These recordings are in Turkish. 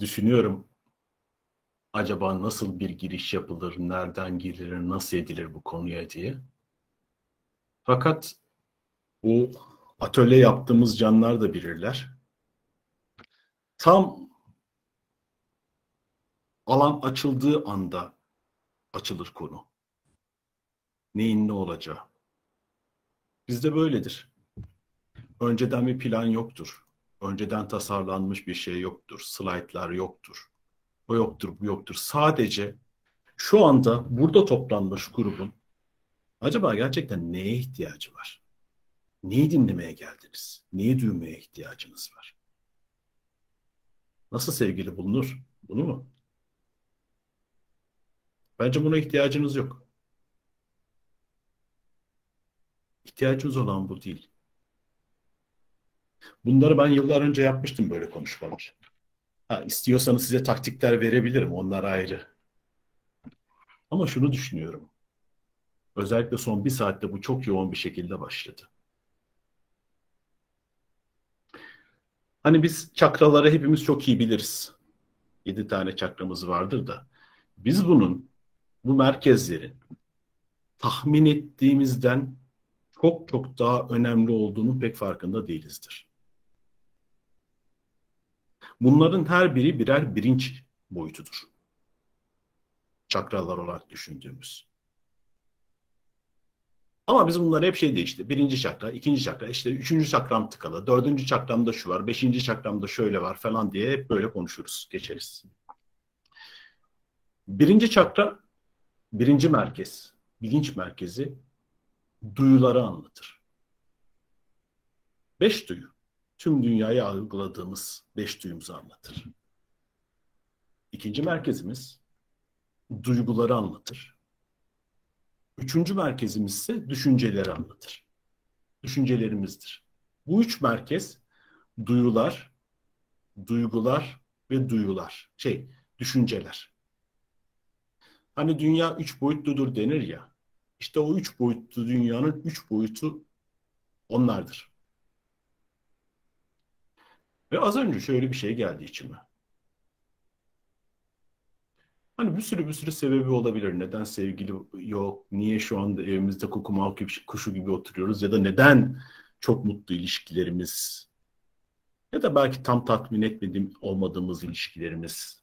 düşünüyorum acaba nasıl bir giriş yapılır, nereden girilir, nasıl edilir bu konuya diye. Fakat bu atölye yaptığımız canlar da bilirler. Tam alan açıldığı anda açılır konu. Neyin ne olacağı. Bizde böyledir. Önceden bir plan yoktur. Önceden tasarlanmış bir şey yoktur. Slaytlar yoktur. O yoktur, bu yoktur. Sadece şu anda burada toplanmış grubun acaba gerçekten neye ihtiyacı var? Neyi dinlemeye geldiniz? Neyi duymaya ihtiyacınız var? Nasıl sevgili bulunur? Bunu mu? Bence buna ihtiyacınız yok. İhtiyacınız olan bu değil. Bunları ben yıllar önce yapmıştım böyle konuşmalar. Ha, istiyorsanız size taktikler verebilirim. Onlar ayrı. Ama şunu düşünüyorum. Özellikle son bir saatte bu çok yoğun bir şekilde başladı. Hani biz çakraları hepimiz çok iyi biliriz. Yedi tane çakramız vardır da. Biz bunun, bu merkezlerin tahmin ettiğimizden çok çok daha önemli olduğunu pek farkında değilizdir. Bunların her biri birer birinç boyutudur. Çakralar olarak düşündüğümüz. Ama biz bunları hep şey değişti. Birinci çakra, ikinci çakra, işte üçüncü çakram tıkalı, dördüncü çakramda şu var, beşinci çakramda şöyle var falan diye hep böyle konuşuruz, geçeriz. Birinci çakra, birinci merkez, bilinç merkezi duyuları anlatır. Beş duyu tüm dünyayı algıladığımız beş duyumuzu anlatır. İkinci merkezimiz duyguları anlatır. Üçüncü merkezimiz ise düşünceleri anlatır. Düşüncelerimizdir. Bu üç merkez duyular, duygular ve duyular. Şey, düşünceler. Hani dünya üç boyutludur denir ya. İşte o üç boyutlu dünyanın üç boyutu onlardır. Ve az önce şöyle bir şey geldi içime. Hani bir sürü bir sürü sebebi olabilir. Neden sevgili yok? Niye şu anda evimizde kukumav kuşu gibi oturuyoruz? Ya da neden çok mutlu ilişkilerimiz? Ya da belki tam tatmin etmediğim olmadığımız ilişkilerimiz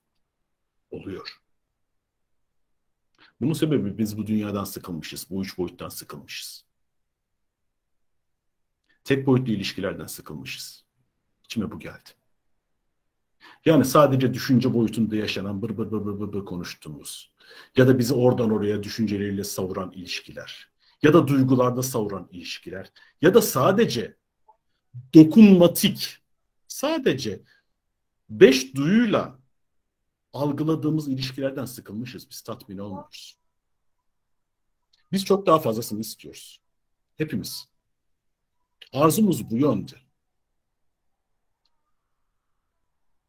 oluyor. Bunun sebebi biz bu dünyadan sıkılmışız. Bu üç boyuttan sıkılmışız. Tek boyutlu ilişkilerden sıkılmışız. İçime bu geldi. Yani sadece düşünce boyutunda yaşanan bır bır bır bır bır, bır konuştuğumuz ya da bizi oradan oraya düşünceleriyle savuran ilişkiler ya da duygularda savuran ilişkiler ya da sadece dokunmatik sadece beş duyuyla algıladığımız ilişkilerden sıkılmışız. Biz tatmin olmuyoruz. Biz çok daha fazlasını istiyoruz. Hepimiz. Arzumuz bu yönde.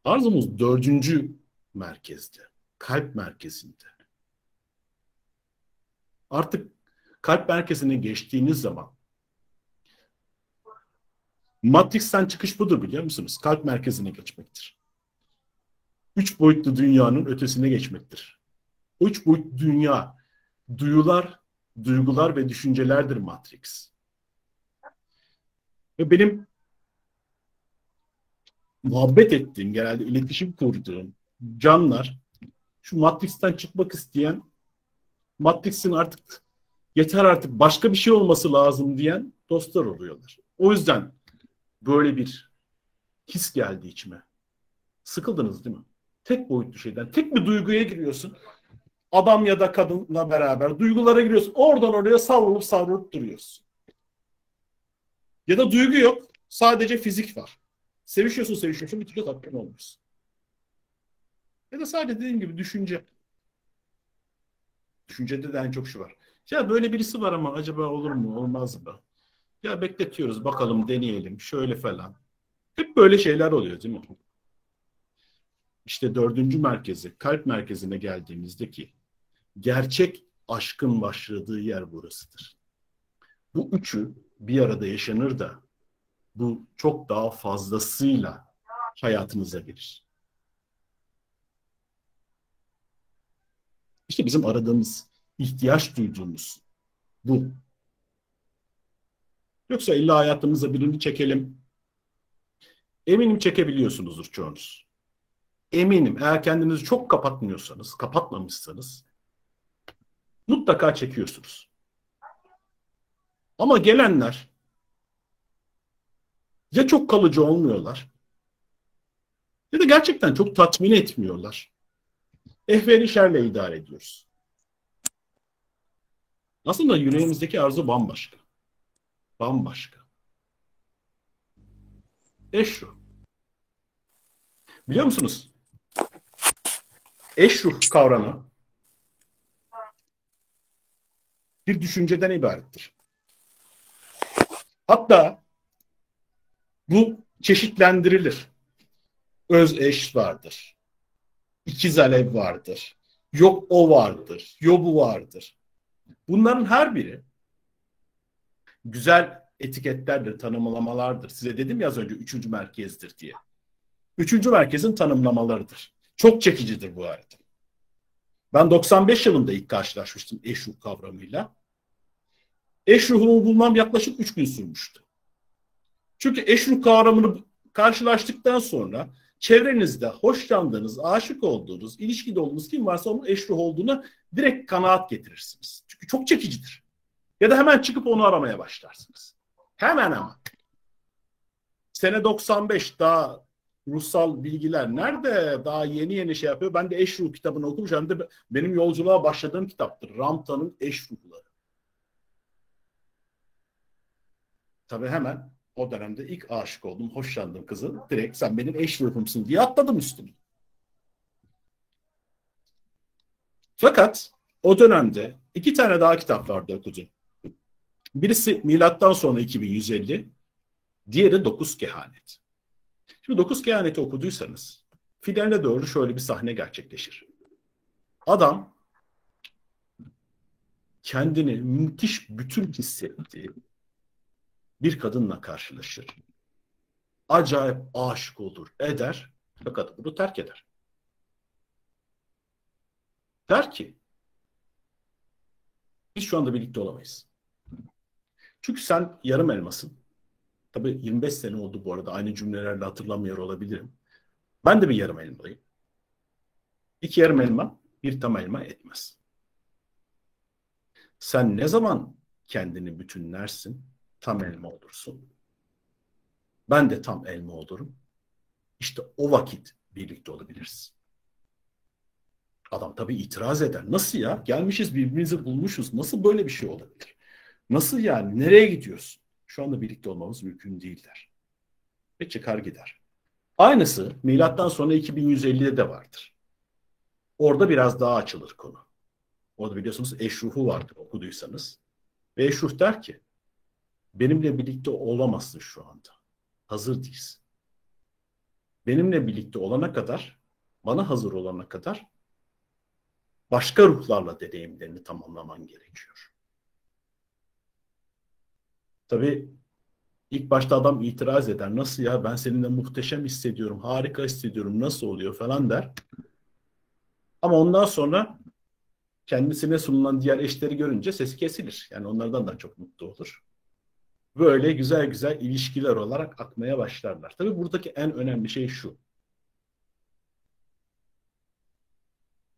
Arzumuz dördüncü merkezde, kalp merkezinde. Artık kalp merkezine geçtiğiniz zaman Matrix'ten çıkış budur biliyor musunuz? Kalp merkezine geçmektir. Üç boyutlu dünyanın ötesine geçmektir. Üç boyutlu dünya duyular, duygular ve düşüncelerdir Matrix. Ve benim muhabbet ettiğim, genelde iletişim kurduğum canlar şu Matrix'ten çıkmak isteyen Matrix'in artık yeter artık başka bir şey olması lazım diyen dostlar oluyorlar. O yüzden böyle bir his geldi içime. Sıkıldınız değil mi? Tek boyutlu şeyden. Tek bir duyguya giriyorsun. Adam ya da kadınla beraber duygulara giriyorsun. Oradan oraya savrulup savrulup duruyorsun. Ya da duygu yok. Sadece fizik var. Sevişiyorsun sevişiyorsun bir türlü tatmin olmuyorsun. Ya da sadece dediğim gibi düşünce. Düşüncede de en çok şu var. Ya böyle birisi var ama acaba olur mu olmaz mı? Ya bekletiyoruz bakalım deneyelim şöyle falan. Hep böyle şeyler oluyor değil mi? İşte dördüncü merkezi, kalp merkezine geldiğimizdeki gerçek aşkın başladığı yer burasıdır. Bu üçü bir arada yaşanır da bu çok daha fazlasıyla hayatınıza girir. İşte bizim aradığımız, ihtiyaç duyduğumuz bu. Yoksa illa hayatımıza birini çekelim. Eminim çekebiliyorsunuzdur çoğunuz. Eminim eğer kendinizi çok kapatmıyorsanız, kapatmamışsanız mutlaka çekiyorsunuz. Ama gelenler ya çok kalıcı olmuyorlar ya da gerçekten çok tatmin etmiyorlar. Ehveri şerle idare ediyoruz. Aslında yüreğimizdeki arzu bambaşka. Bambaşka. Eşruh. Biliyor musunuz? Eşruh kavramı bir düşünceden ibarettir. Hatta bu çeşitlendirilir. Öz eş vardır. İkiz alev vardır. Yok o vardır. Yok bu vardır. Bunların her biri güzel etiketlerdir, tanımlamalardır. Size dedim ya az önce üçüncü merkezdir diye. Üçüncü merkezin tanımlamalarıdır. Çok çekicidir bu arada. Ben 95 yılında ilk karşılaşmıştım eş ruh kavramıyla. Eş ruhumu bulmam yaklaşık 3 gün sürmüştü. Çünkü eş ruh kavramını karşılaştıktan sonra çevrenizde hoşlandığınız, aşık olduğunuz, ilişkide olduğunuz kim varsa onun eş ruh olduğunu direkt kanaat getirirsiniz. Çünkü çok çekicidir. Ya da hemen çıkıp onu aramaya başlarsınız. Hemen ama. Sene 95 daha ruhsal bilgiler nerede? Daha yeni yeni şey yapıyor. Ben de Eş Ruh kitabını okumuş. Hem de benim yolculuğa başladığım kitaptır. Ramta'nın Eş Ruhları. Tabii hemen o dönemde ilk aşık oldum, hoşlandım kızın. Direkt sen benim eş ruhumsun diye atladım üstüne. Fakat o dönemde iki tane daha kitap vardı okudum. Birisi milattan sonra 2150, diğeri Dokuz Kehanet. Şimdi Dokuz Kehaneti okuduysanız finaline doğru şöyle bir sahne gerçekleşir. Adam kendini müthiş bütün hissettiği bir kadınla karşılaşır. Acayip aşık olur, eder fakat bunu terk eder. Der ki biz şu anda birlikte olamayız. Çünkü sen yarım elmasın. Tabii 25 sene oldu bu arada. Aynı cümlelerle hatırlamıyor olabilirim. Ben de bir yarım elmayım. İki yarım elma bir tam elma etmez. Sen ne zaman kendini bütünlersin tam elma olursun. Ben de tam elma olurum. İşte o vakit birlikte olabiliriz. Adam tabii itiraz eder. Nasıl ya? Gelmişiz birbirimizi bulmuşuz. Nasıl böyle bir şey olabilir? Nasıl yani? Nereye gidiyorsun? Şu anda birlikte olmamız mümkün değil der. Ve çıkar gider. Aynısı milattan sonra 2150'de de vardır. Orada biraz daha açılır konu. Orada biliyorsunuz eşruhu vardır okuduysanız. Ve eşruh der ki benimle birlikte olamazsın şu anda. Hazır değilsin. Benimle birlikte olana kadar, bana hazır olana kadar başka ruhlarla deneyimlerini tamamlaman gerekiyor. Tabii ilk başta adam itiraz eder. Nasıl ya ben seninle muhteşem hissediyorum, harika hissediyorum, nasıl oluyor falan der. Ama ondan sonra kendisine sunulan diğer eşleri görünce sesi kesilir. Yani onlardan da çok mutlu olur. Böyle güzel güzel ilişkiler olarak akmaya başlarlar. Tabii buradaki en önemli şey şu.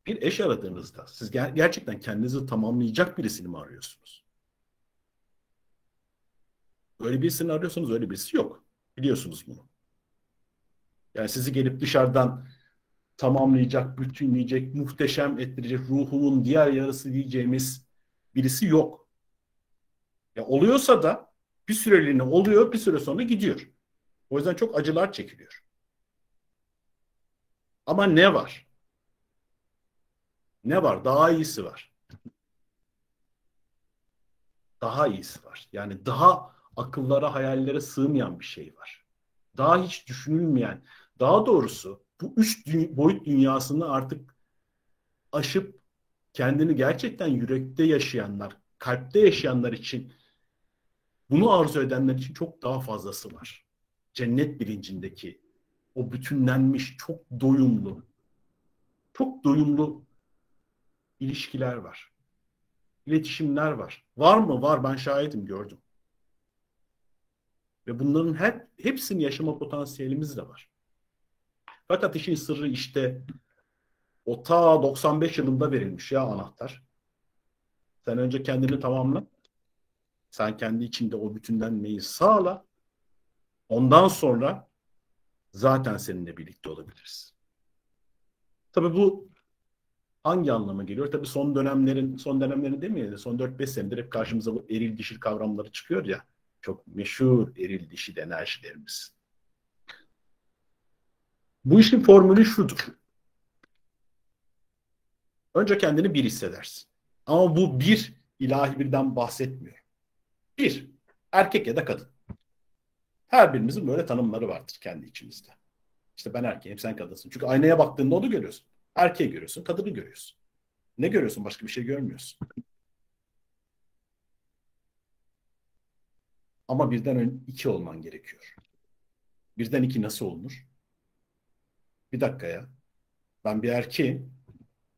Bir eş aradığınızda siz ger- gerçekten kendinizi tamamlayacak birisini mi arıyorsunuz? Öyle birisini arıyorsanız öyle birisi yok. Biliyorsunuz bunu. Yani sizi gelip dışarıdan tamamlayacak, bütünleyecek, muhteşem ettirecek, ruhumun diğer yarısı diyeceğimiz birisi yok. Ya oluyorsa da bir süreliğine oluyor, bir süre sonra gidiyor. O yüzden çok acılar çekiliyor. Ama ne var? Ne var? Daha iyisi var. Daha iyisi var. Yani daha akıllara, hayallere sığmayan bir şey var. Daha hiç düşünülmeyen, daha doğrusu bu üç boyut dünyasını artık aşıp kendini gerçekten yürekte yaşayanlar, kalpte yaşayanlar için bunu arzu edenler için çok daha fazlası var. Cennet bilincindeki o bütünlenmiş, çok doyumlu, çok doyumlu ilişkiler var. İletişimler var. Var mı? Var. Ben şahidim, gördüm. Ve bunların hep hepsini yaşama potansiyelimiz de var. Fakat işin sırrı işte o ta 95 yılında verilmiş ya anahtar. Sen önce kendini tamamla. Sen kendi içinde o bütünlenmeyi sağla. Ondan sonra zaten seninle birlikte olabiliriz. Tabii bu hangi anlama geliyor? Tabii son dönemlerin, son dönemlerin demeyelim de son 4-5 senedir hep karşımıza bu eril dişil kavramları çıkıyor ya. Çok meşhur eril dişil enerjilerimiz. Bu işin formülü şudur. Önce kendini bir hissedersin. Ama bu bir ilahi birden bahsetmiyor. Bir, erkek ya da kadın. Her birimizin böyle tanımları vardır kendi içimizde. İşte ben erkeğim, sen kadınsın. Çünkü aynaya baktığında onu görüyorsun. Erkeği görüyorsun, kadını görüyorsun. Ne görüyorsun? Başka bir şey görmüyorsun. Ama birden ön iki olman gerekiyor. Birden iki nasıl olunur? Bir dakika ya. Ben bir erkeğim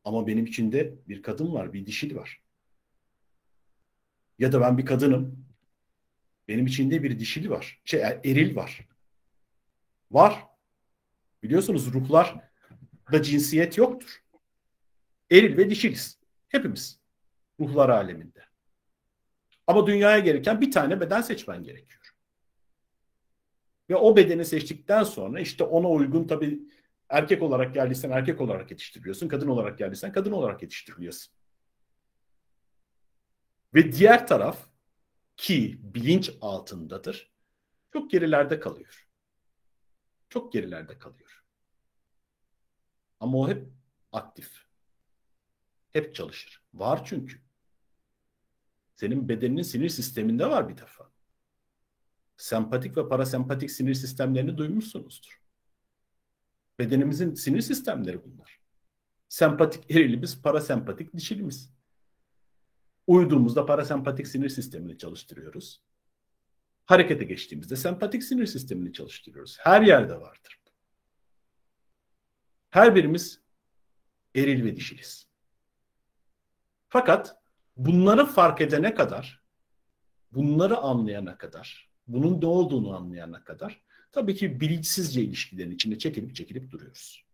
ama benim içinde bir kadın var, bir dişil var. Ya da ben bir kadınım. Benim içinde bir dişil var. Şey, eril var. Var. Biliyorsunuz ruhlar da cinsiyet yoktur. Eril ve dişiliz. Hepimiz. Ruhlar aleminde. Ama dünyaya gereken bir tane beden seçmen gerekiyor. Ve o bedeni seçtikten sonra işte ona uygun tabii erkek olarak geldiysen erkek olarak yetiştiriliyorsun. Kadın olarak geldiysen kadın olarak yetiştiriliyorsun. Ve diğer taraf ki bilinç altındadır. Çok gerilerde kalıyor. Çok gerilerde kalıyor. Ama o hep aktif. Hep çalışır. Var çünkü. Senin bedeninin sinir sisteminde var bir defa. Sempatik ve parasempatik sinir sistemlerini duymuşsunuzdur. Bedenimizin sinir sistemleri bunlar. Sempatik erilimiz, parasempatik dişilimiz. Uyuduğumuzda parasempatik sinir sistemini çalıştırıyoruz. Harekete geçtiğimizde sempatik sinir sistemini çalıştırıyoruz. Her yerde vardır. Her birimiz eril ve dişiliz. Fakat bunları fark edene kadar, bunları anlayana kadar, bunun ne olduğunu anlayana kadar tabii ki bilinçsizce ilişkilerin içinde çekilip çekilip duruyoruz.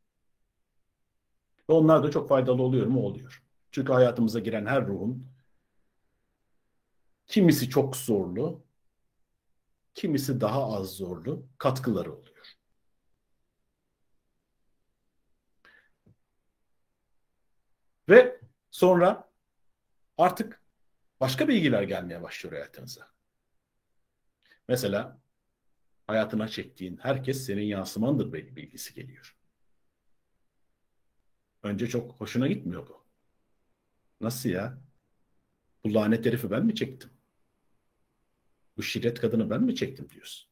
Ve onlar da çok faydalı oluyor mu? Oluyor. Çünkü hayatımıza giren her ruhun kimisi çok zorlu, kimisi daha az zorlu katkıları oluyor. Ve sonra artık başka bilgiler gelmeye başlıyor hayatınıza. Mesela hayatına çektiğin herkes senin yansımandır bilgisi geliyor. Önce çok hoşuna gitmiyor bu. Nasıl ya? Bu lanet herifi ben mi çektim? Bu şiddet kadını ben mi çektim diyorsun.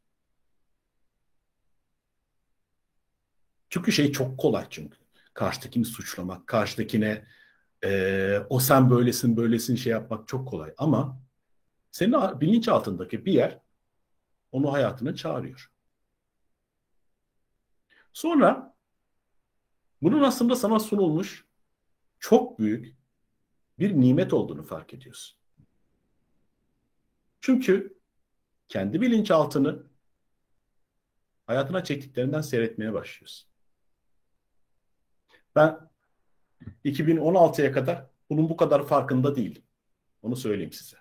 Çünkü şey çok kolay çünkü. Karşıdakini suçlamak, karşıdakine e, o sen böylesin böylesin şey yapmak çok kolay. Ama senin bilinç altındaki bir yer onu hayatına çağırıyor. Sonra bunun aslında sana sunulmuş çok büyük bir nimet olduğunu fark ediyorsun. Çünkü kendi bilinçaltını hayatına çektiklerinden seyretmeye başlıyorsun. Ben 2016'ya kadar bunun bu kadar farkında değildim. Onu söyleyeyim size.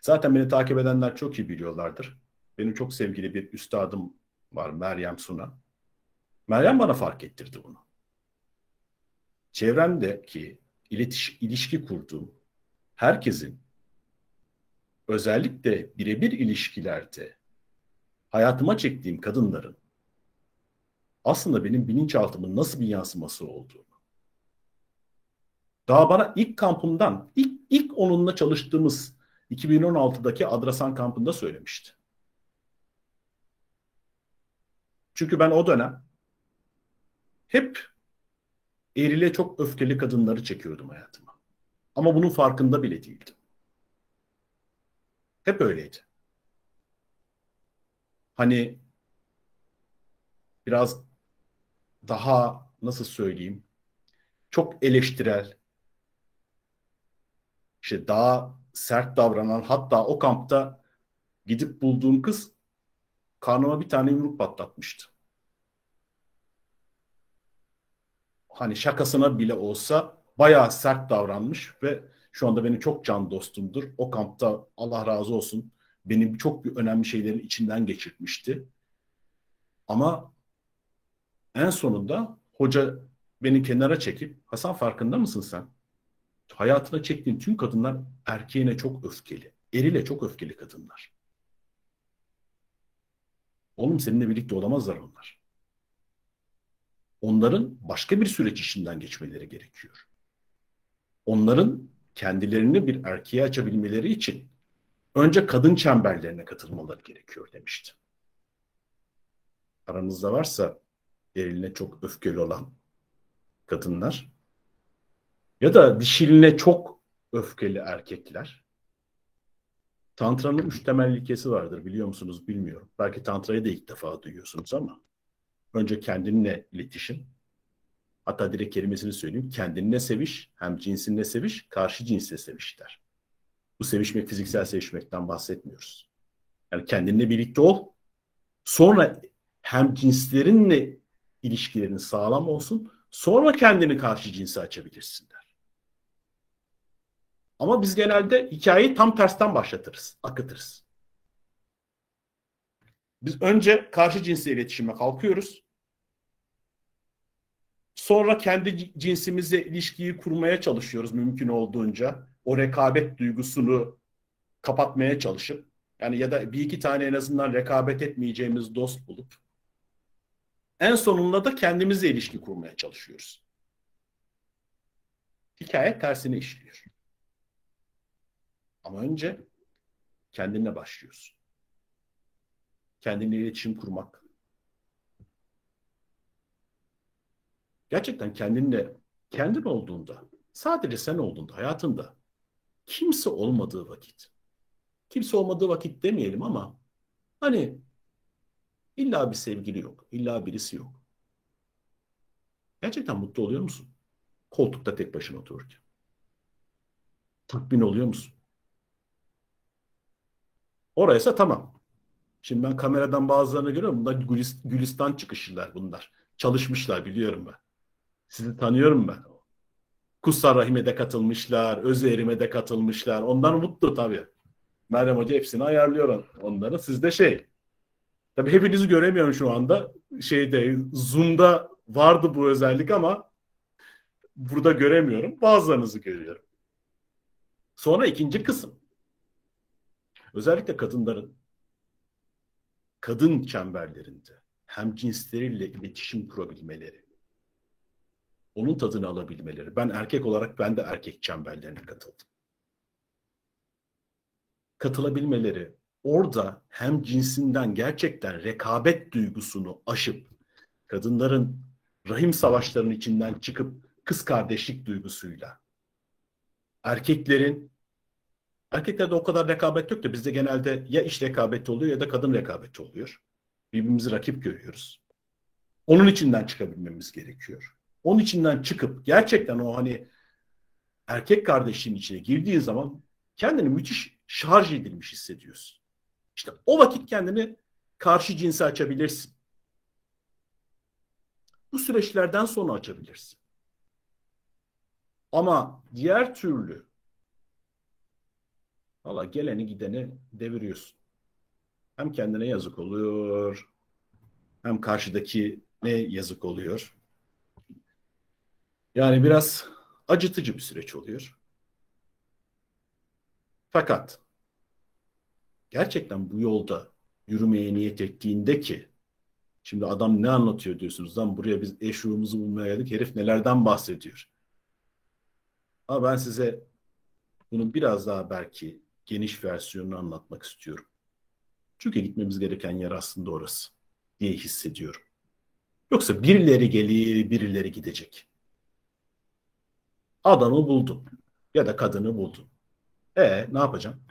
Zaten beni takip edenler çok iyi biliyorlardır. Benim çok sevgili bir üstadım var Meryem Suna. Meryem bana fark ettirdi bunu. Çevremdeki iletiş, ilişki kurduğum herkesin özellikle birebir ilişkilerde hayatıma çektiğim kadınların aslında benim bilinçaltımın nasıl bir yansıması olduğunu. Daha bana ilk kampımdan, ilk, ilk onunla çalıştığımız 2016'daki Adrasan kampında söylemişti. Çünkü ben o dönem hep erile çok öfkeli kadınları çekiyordum hayatıma. Ama bunun farkında bile değildim. Hep öyleydi. Hani biraz daha nasıl söyleyeyim çok eleştirel, işte daha sert davranan hatta o kampta gidip bulduğum kız karnıma bir tane yumruk patlatmıştı. Hani şakasına bile olsa bayağı sert davranmış ve şu anda benim çok can dostumdur. O kampta Allah razı olsun benim çok bir önemli şeylerin içinden geçirmişti. Ama en sonunda hoca beni kenara çekip Hasan farkında mısın sen? Hayatına çektiğin tüm kadınlar erkeğine çok öfkeli. Eriyle çok öfkeli kadınlar. Oğlum seninle birlikte olamazlar onlar. Onların başka bir süreç işinden geçmeleri gerekiyor. Onların kendilerini bir erkeğe açabilmeleri için önce kadın çemberlerine katılmaları gerekiyor demişti. Aranızda varsa eriline çok öfkeli olan kadınlar ya da dişiline çok öfkeli erkekler Tantra'nın üç temel ilkesi vardır biliyor musunuz bilmiyorum. Belki Tantra'yı da ilk defa duyuyorsunuz ama önce kendinle iletişim. Hatta direkt kelimesini söyleyeyim. Kendinle seviş, hem cinsinle seviş, karşı cinsle seviş der. Bu sevişmek fiziksel sevişmekten bahsetmiyoruz. Yani kendinle birlikte ol. Sonra hem cinslerinle ilişkilerin sağlam olsun. Sonra kendini karşı cinse açabilirsin der. Ama biz genelde hikayeyi tam tersten başlatırız, akıtırız. Biz önce karşı cinsle iletişime kalkıyoruz. Sonra kendi cinsimizle ilişkiyi kurmaya çalışıyoruz mümkün olduğunca. O rekabet duygusunu kapatmaya çalışıp yani ya da bir iki tane en azından rekabet etmeyeceğimiz dost bulup en sonunda da kendimizle ilişki kurmaya çalışıyoruz. Hikaye tersine işliyor. Ama önce kendinle başlıyorsun. Kendinle iletişim kurmak. Gerçekten kendinle kendin olduğunda, sadece sen olduğunda, hayatında kimse olmadığı vakit, kimse olmadığı vakit demeyelim ama hani illa bir sevgili yok, illa birisi yok. Gerçekten mutlu oluyor musun? Koltukta tek başına otururken. Tatmin oluyor musun? Oraysa tamam. Şimdi ben kameradan bazılarını görüyorum. Bunlar Gülistan çıkışlılar bunlar. Çalışmışlar biliyorum ben. Sizi tanıyorum ben. Kutsal Rahim'e de katılmışlar. Özerim'e de katılmışlar. Onlar mutlu tabii. Meryem Hoca hepsini ayarlıyor onları. Siz de şey. Tabii hepinizi göremiyorum şu anda. Şeyde Zoom'da vardı bu özellik ama burada göremiyorum. Bazılarınızı görüyorum. Sonra ikinci kısım. Özellikle kadınların kadın çemberlerinde hem cinsleriyle iletişim kurabilmeleri, onun tadını alabilmeleri. Ben erkek olarak ben de erkek çemberlerine katıldım. Katılabilmeleri, orada hem cinsinden gerçekten rekabet duygusunu aşıp kadınların rahim savaşlarının içinden çıkıp kız kardeşlik duygusuyla erkeklerin Erkeklerde o kadar rekabet yok da bizde genelde ya iş rekabeti oluyor ya da kadın rekabeti oluyor. Birbirimizi rakip görüyoruz. Onun içinden çıkabilmemiz gerekiyor. Onun içinden çıkıp gerçekten o hani erkek kardeşliğin içine girdiğin zaman kendini müthiş şarj edilmiş hissediyorsun. İşte o vakit kendini karşı cinse açabilirsin. Bu süreçlerden sonra açabilirsin. Ama diğer türlü Valla geleni gideni deviriyorsun. Hem kendine yazık oluyor, hem karşıdaki ne yazık oluyor. Yani biraz acıtıcı bir süreç oluyor. Fakat gerçekten bu yolda yürümeye niyet ettiğinde ki şimdi adam ne anlatıyor diyorsunuz lan buraya biz eşruğumuzu bulmaya geldik herif nelerden bahsediyor. Ama ben size bunu biraz daha belki geniş versiyonunu anlatmak istiyorum. Çünkü gitmemiz gereken yer aslında orası diye hissediyorum. Yoksa birileri gelir, birileri gidecek. Adamı buldun ya da kadını buldun. E ne yapacaksın?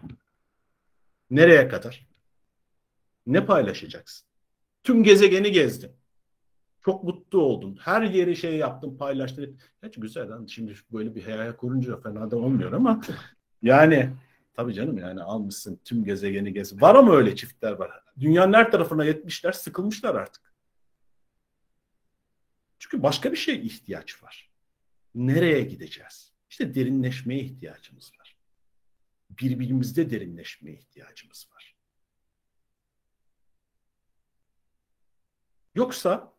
Nereye kadar? Ne paylaşacaksın? Tüm gezegeni gezdin. Çok mutlu oldun. Her yeri şey yaptın, paylaştın. Hiç güzel lan. Şimdi böyle bir hayal kurunca fena da olmuyor ama yani tabii canım yani almışsın tüm gezegeni gez. Var ama öyle çiftler var. Dünyanın her tarafına yetmişler, sıkılmışlar artık. Çünkü başka bir şey ihtiyaç var. Nereye gideceğiz? İşte derinleşmeye ihtiyacımız var. Birbirimizde derinleşmeye ihtiyacımız var. Yoksa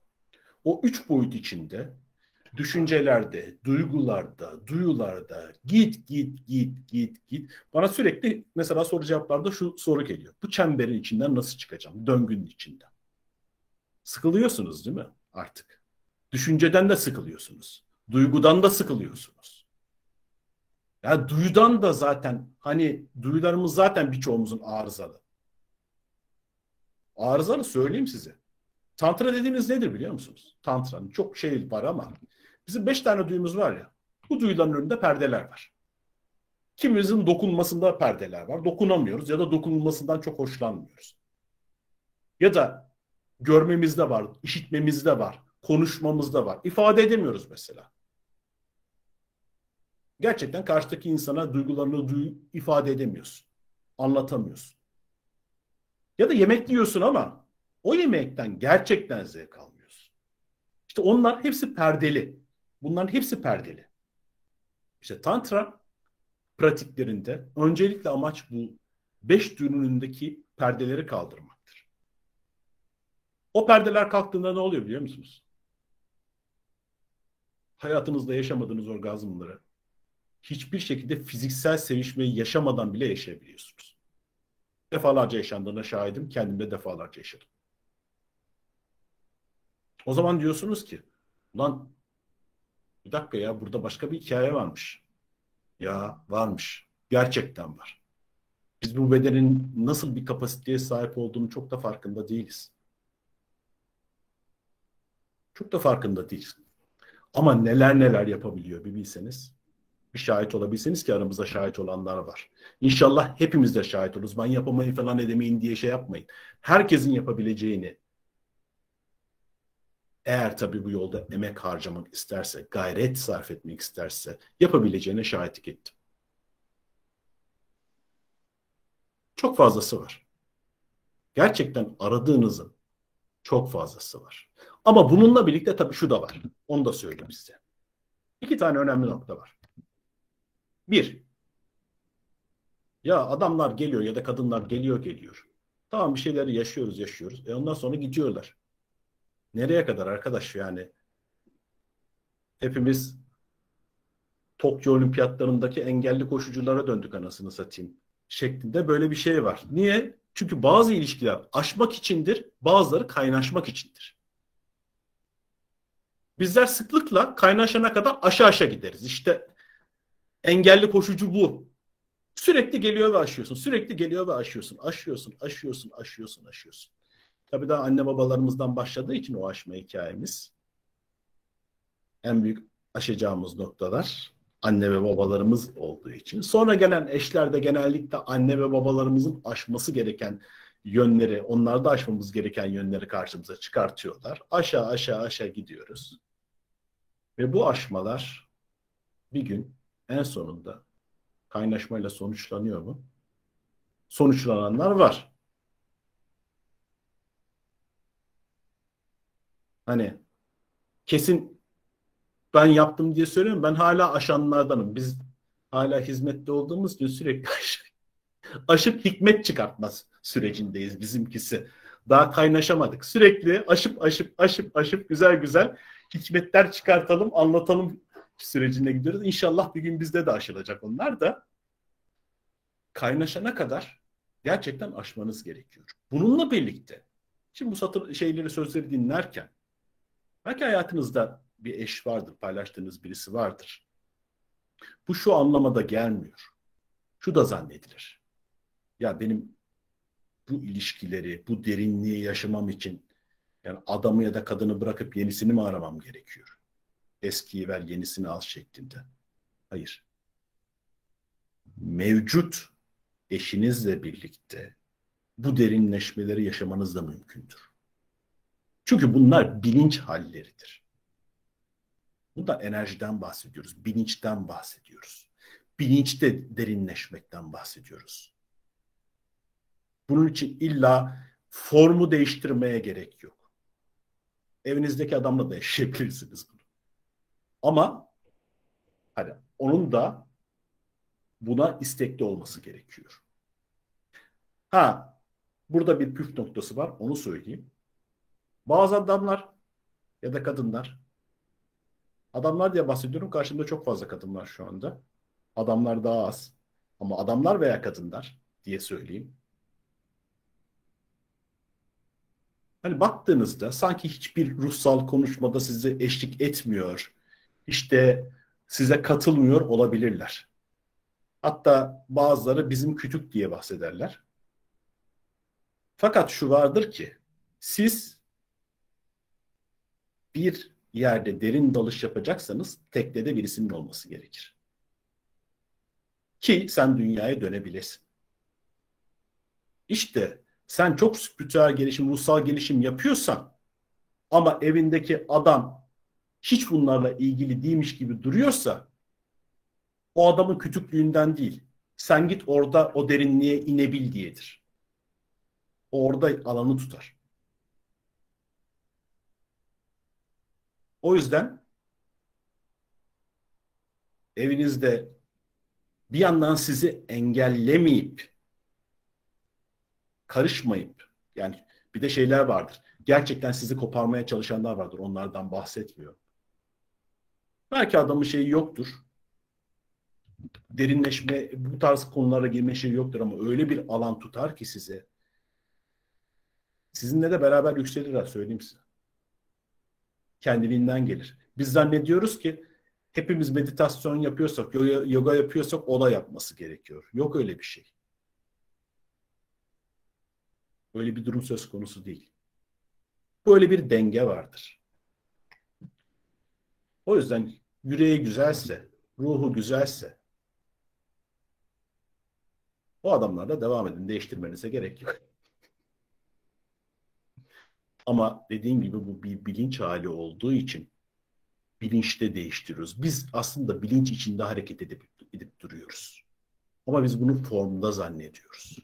o üç boyut içinde düşüncelerde, duygularda, duyularda git git git git git. Bana sürekli mesela soru cevaplarda şu soru geliyor. Bu çemberin içinden nasıl çıkacağım? Döngünün içinden. Sıkılıyorsunuz değil mi artık? Düşünceden de sıkılıyorsunuz. Duygudan da sıkılıyorsunuz. Ya yani duyudan da zaten hani duyularımız zaten birçoğumuzun arızalı. Arızalı söyleyeyim size. Tantra dediğimiz nedir biliyor musunuz? Tantra'nın çok şey var ama bizim beş tane duyumuz var ya. Bu duyuların önünde perdeler var. Kimimizin dokunmasında perdeler var. Dokunamıyoruz ya da dokunulmasından çok hoşlanmıyoruz. Ya da görmemizde var, işitmemizde var, konuşmamızda var. İfade edemiyoruz mesela. Gerçekten karşıdaki insana duygularını duy ifade edemiyorsun. Anlatamıyorsun. Ya da yemek yiyorsun ama o yemekten gerçekten zevk almıyorsun. İşte onlar hepsi perdeli. Bunların hepsi perdeli. İşte tantra pratiklerinde öncelikle amaç bu beş duyunun önündeki perdeleri kaldırmaktır. O perdeler kalktığında ne oluyor biliyor musunuz? Hayatınızda yaşamadığınız orgazmları hiçbir şekilde fiziksel sevişmeyi yaşamadan bile yaşayabiliyorsunuz. Defalarca yaşandığına şahidim. Kendim de defalarca yaşadım. O zaman diyorsunuz ki ulan bir dakika ya burada başka bir hikaye varmış. Ya varmış. Gerçekten var. Biz bu bedenin nasıl bir kapasiteye sahip olduğunu çok da farkında değiliz. Çok da farkında değiliz. Ama neler neler yapabiliyor bir bilseniz. Bir şahit olabilseniz ki aramızda şahit olanlar var. İnşallah hepimiz de şahit oluruz. Ben yapamayın falan edemeyin diye şey yapmayın. Herkesin yapabileceğini, eğer tabii bu yolda emek harcamak isterse, gayret sarf etmek isterse yapabileceğine şahitlik ettim. Çok fazlası var. Gerçekten aradığınızın çok fazlası var. Ama bununla birlikte tabii şu da var. Onu da söyleyeyim size. İki tane önemli nokta var. Bir, ya adamlar geliyor ya da kadınlar geliyor geliyor. Tamam bir şeyleri yaşıyoruz yaşıyoruz. E ondan sonra gidiyorlar. Nereye kadar arkadaş yani? Hepimiz Tokyo Olimpiyatlarındaki engelli koşuculara döndük anasını satayım. Şeklinde böyle bir şey var. Niye? Çünkü bazı ilişkiler aşmak içindir, bazıları kaynaşmak içindir. Bizler sıklıkla kaynaşana kadar aşağı aşağı gideriz. İşte engelli koşucu bu. Sürekli geliyor ve aşıyorsun. Sürekli geliyor ve aşıyorsun. Aşıyorsun, aşıyorsun, aşıyorsun, aşıyorsun. Tabii daha anne babalarımızdan başladığı için o aşma hikayemiz. En büyük aşacağımız noktalar anne ve babalarımız olduğu için. Sonra gelen eşler de genellikle anne ve babalarımızın aşması gereken yönleri, onlarda aşmamız gereken yönleri karşımıza çıkartıyorlar. Aşağı aşağı aşağı gidiyoruz. Ve bu aşmalar bir gün en sonunda kaynaşmayla sonuçlanıyor mu? Sonuçlananlar var. Hani kesin ben yaptım diye söylüyorum. Ben hala aşanlardanım. Biz hala hizmette olduğumuz için sürekli aşıp hikmet çıkartmaz sürecindeyiz bizimkisi. Daha kaynaşamadık. Sürekli aşıp aşıp aşıp aşıp güzel güzel hikmetler çıkartalım, anlatalım sürecine gidiyoruz. İnşallah bir gün bizde de aşılacak onlar da. Kaynaşana kadar gerçekten aşmanız gerekiyor. Bununla birlikte şimdi bu satır şeyleri sözleri dinlerken Belki hayatınızda bir eş vardır, paylaştığınız birisi vardır. Bu şu anlamada gelmiyor. Şu da zannedilir. Ya benim bu ilişkileri, bu derinliği yaşamam için yani adamı ya da kadını bırakıp yenisini mi aramam gerekiyor? Eskiyi ver, yenisini al şeklinde. Hayır. Mevcut eşinizle birlikte bu derinleşmeleri yaşamanız da mümkündür. Çünkü bunlar bilinç halleridir. Bunda enerjiden bahsediyoruz, bilinçten bahsediyoruz. Bilinçte derinleşmekten bahsediyoruz. Bunun için illa formu değiştirmeye gerek yok. Evinizdeki adamla da yaşayabilirsiniz bunu. Ama hani onun da buna istekli olması gerekiyor. Ha, burada bir püf noktası var, onu söyleyeyim. Bazı adamlar ya da kadınlar, adamlar diye bahsediyorum, karşımda çok fazla kadın var şu anda. Adamlar daha az. Ama adamlar veya kadınlar diye söyleyeyim. Hani baktığınızda sanki hiçbir ruhsal konuşmada size eşlik etmiyor. İşte size katılmıyor olabilirler. Hatta bazıları bizim kütük diye bahsederler. Fakat şu vardır ki siz bir yerde derin dalış yapacaksanız teknede birisinin olması gerekir. Ki sen dünyaya dönebilesin. İşte sen çok spiritüel gelişim, ruhsal gelişim yapıyorsan ama evindeki adam hiç bunlarla ilgili değilmiş gibi duruyorsa o adamın küçüklüğünden değil. Sen git orada o derinliğe inebil diyedir. Orada alanı tutar. O yüzden evinizde bir yandan sizi engellemeyip karışmayıp yani bir de şeyler vardır. Gerçekten sizi koparmaya çalışanlar vardır. Onlardan bahsetmiyor. Belki adamın şeyi yoktur. Derinleşme, bu tarz konulara girme şeyi yoktur ama öyle bir alan tutar ki size. Sizinle de beraber yükselirler söyleyeyim size. Kendiliğinden gelir. Biz zannediyoruz ki hepimiz meditasyon yapıyorsak, yoga, yapıyorsak o da yapması gerekiyor. Yok öyle bir şey. Böyle bir durum söz konusu değil. Böyle bir denge vardır. O yüzden yüreği güzelse, ruhu güzelse o adamlarla devam edin. Değiştirmenize gerek yok. Ama dediğim gibi bu bir bilinç hali olduğu için bilinçte değiştiriyoruz. Biz aslında bilinç içinde hareket edip, edip duruyoruz. Ama biz bunu formda zannediyoruz.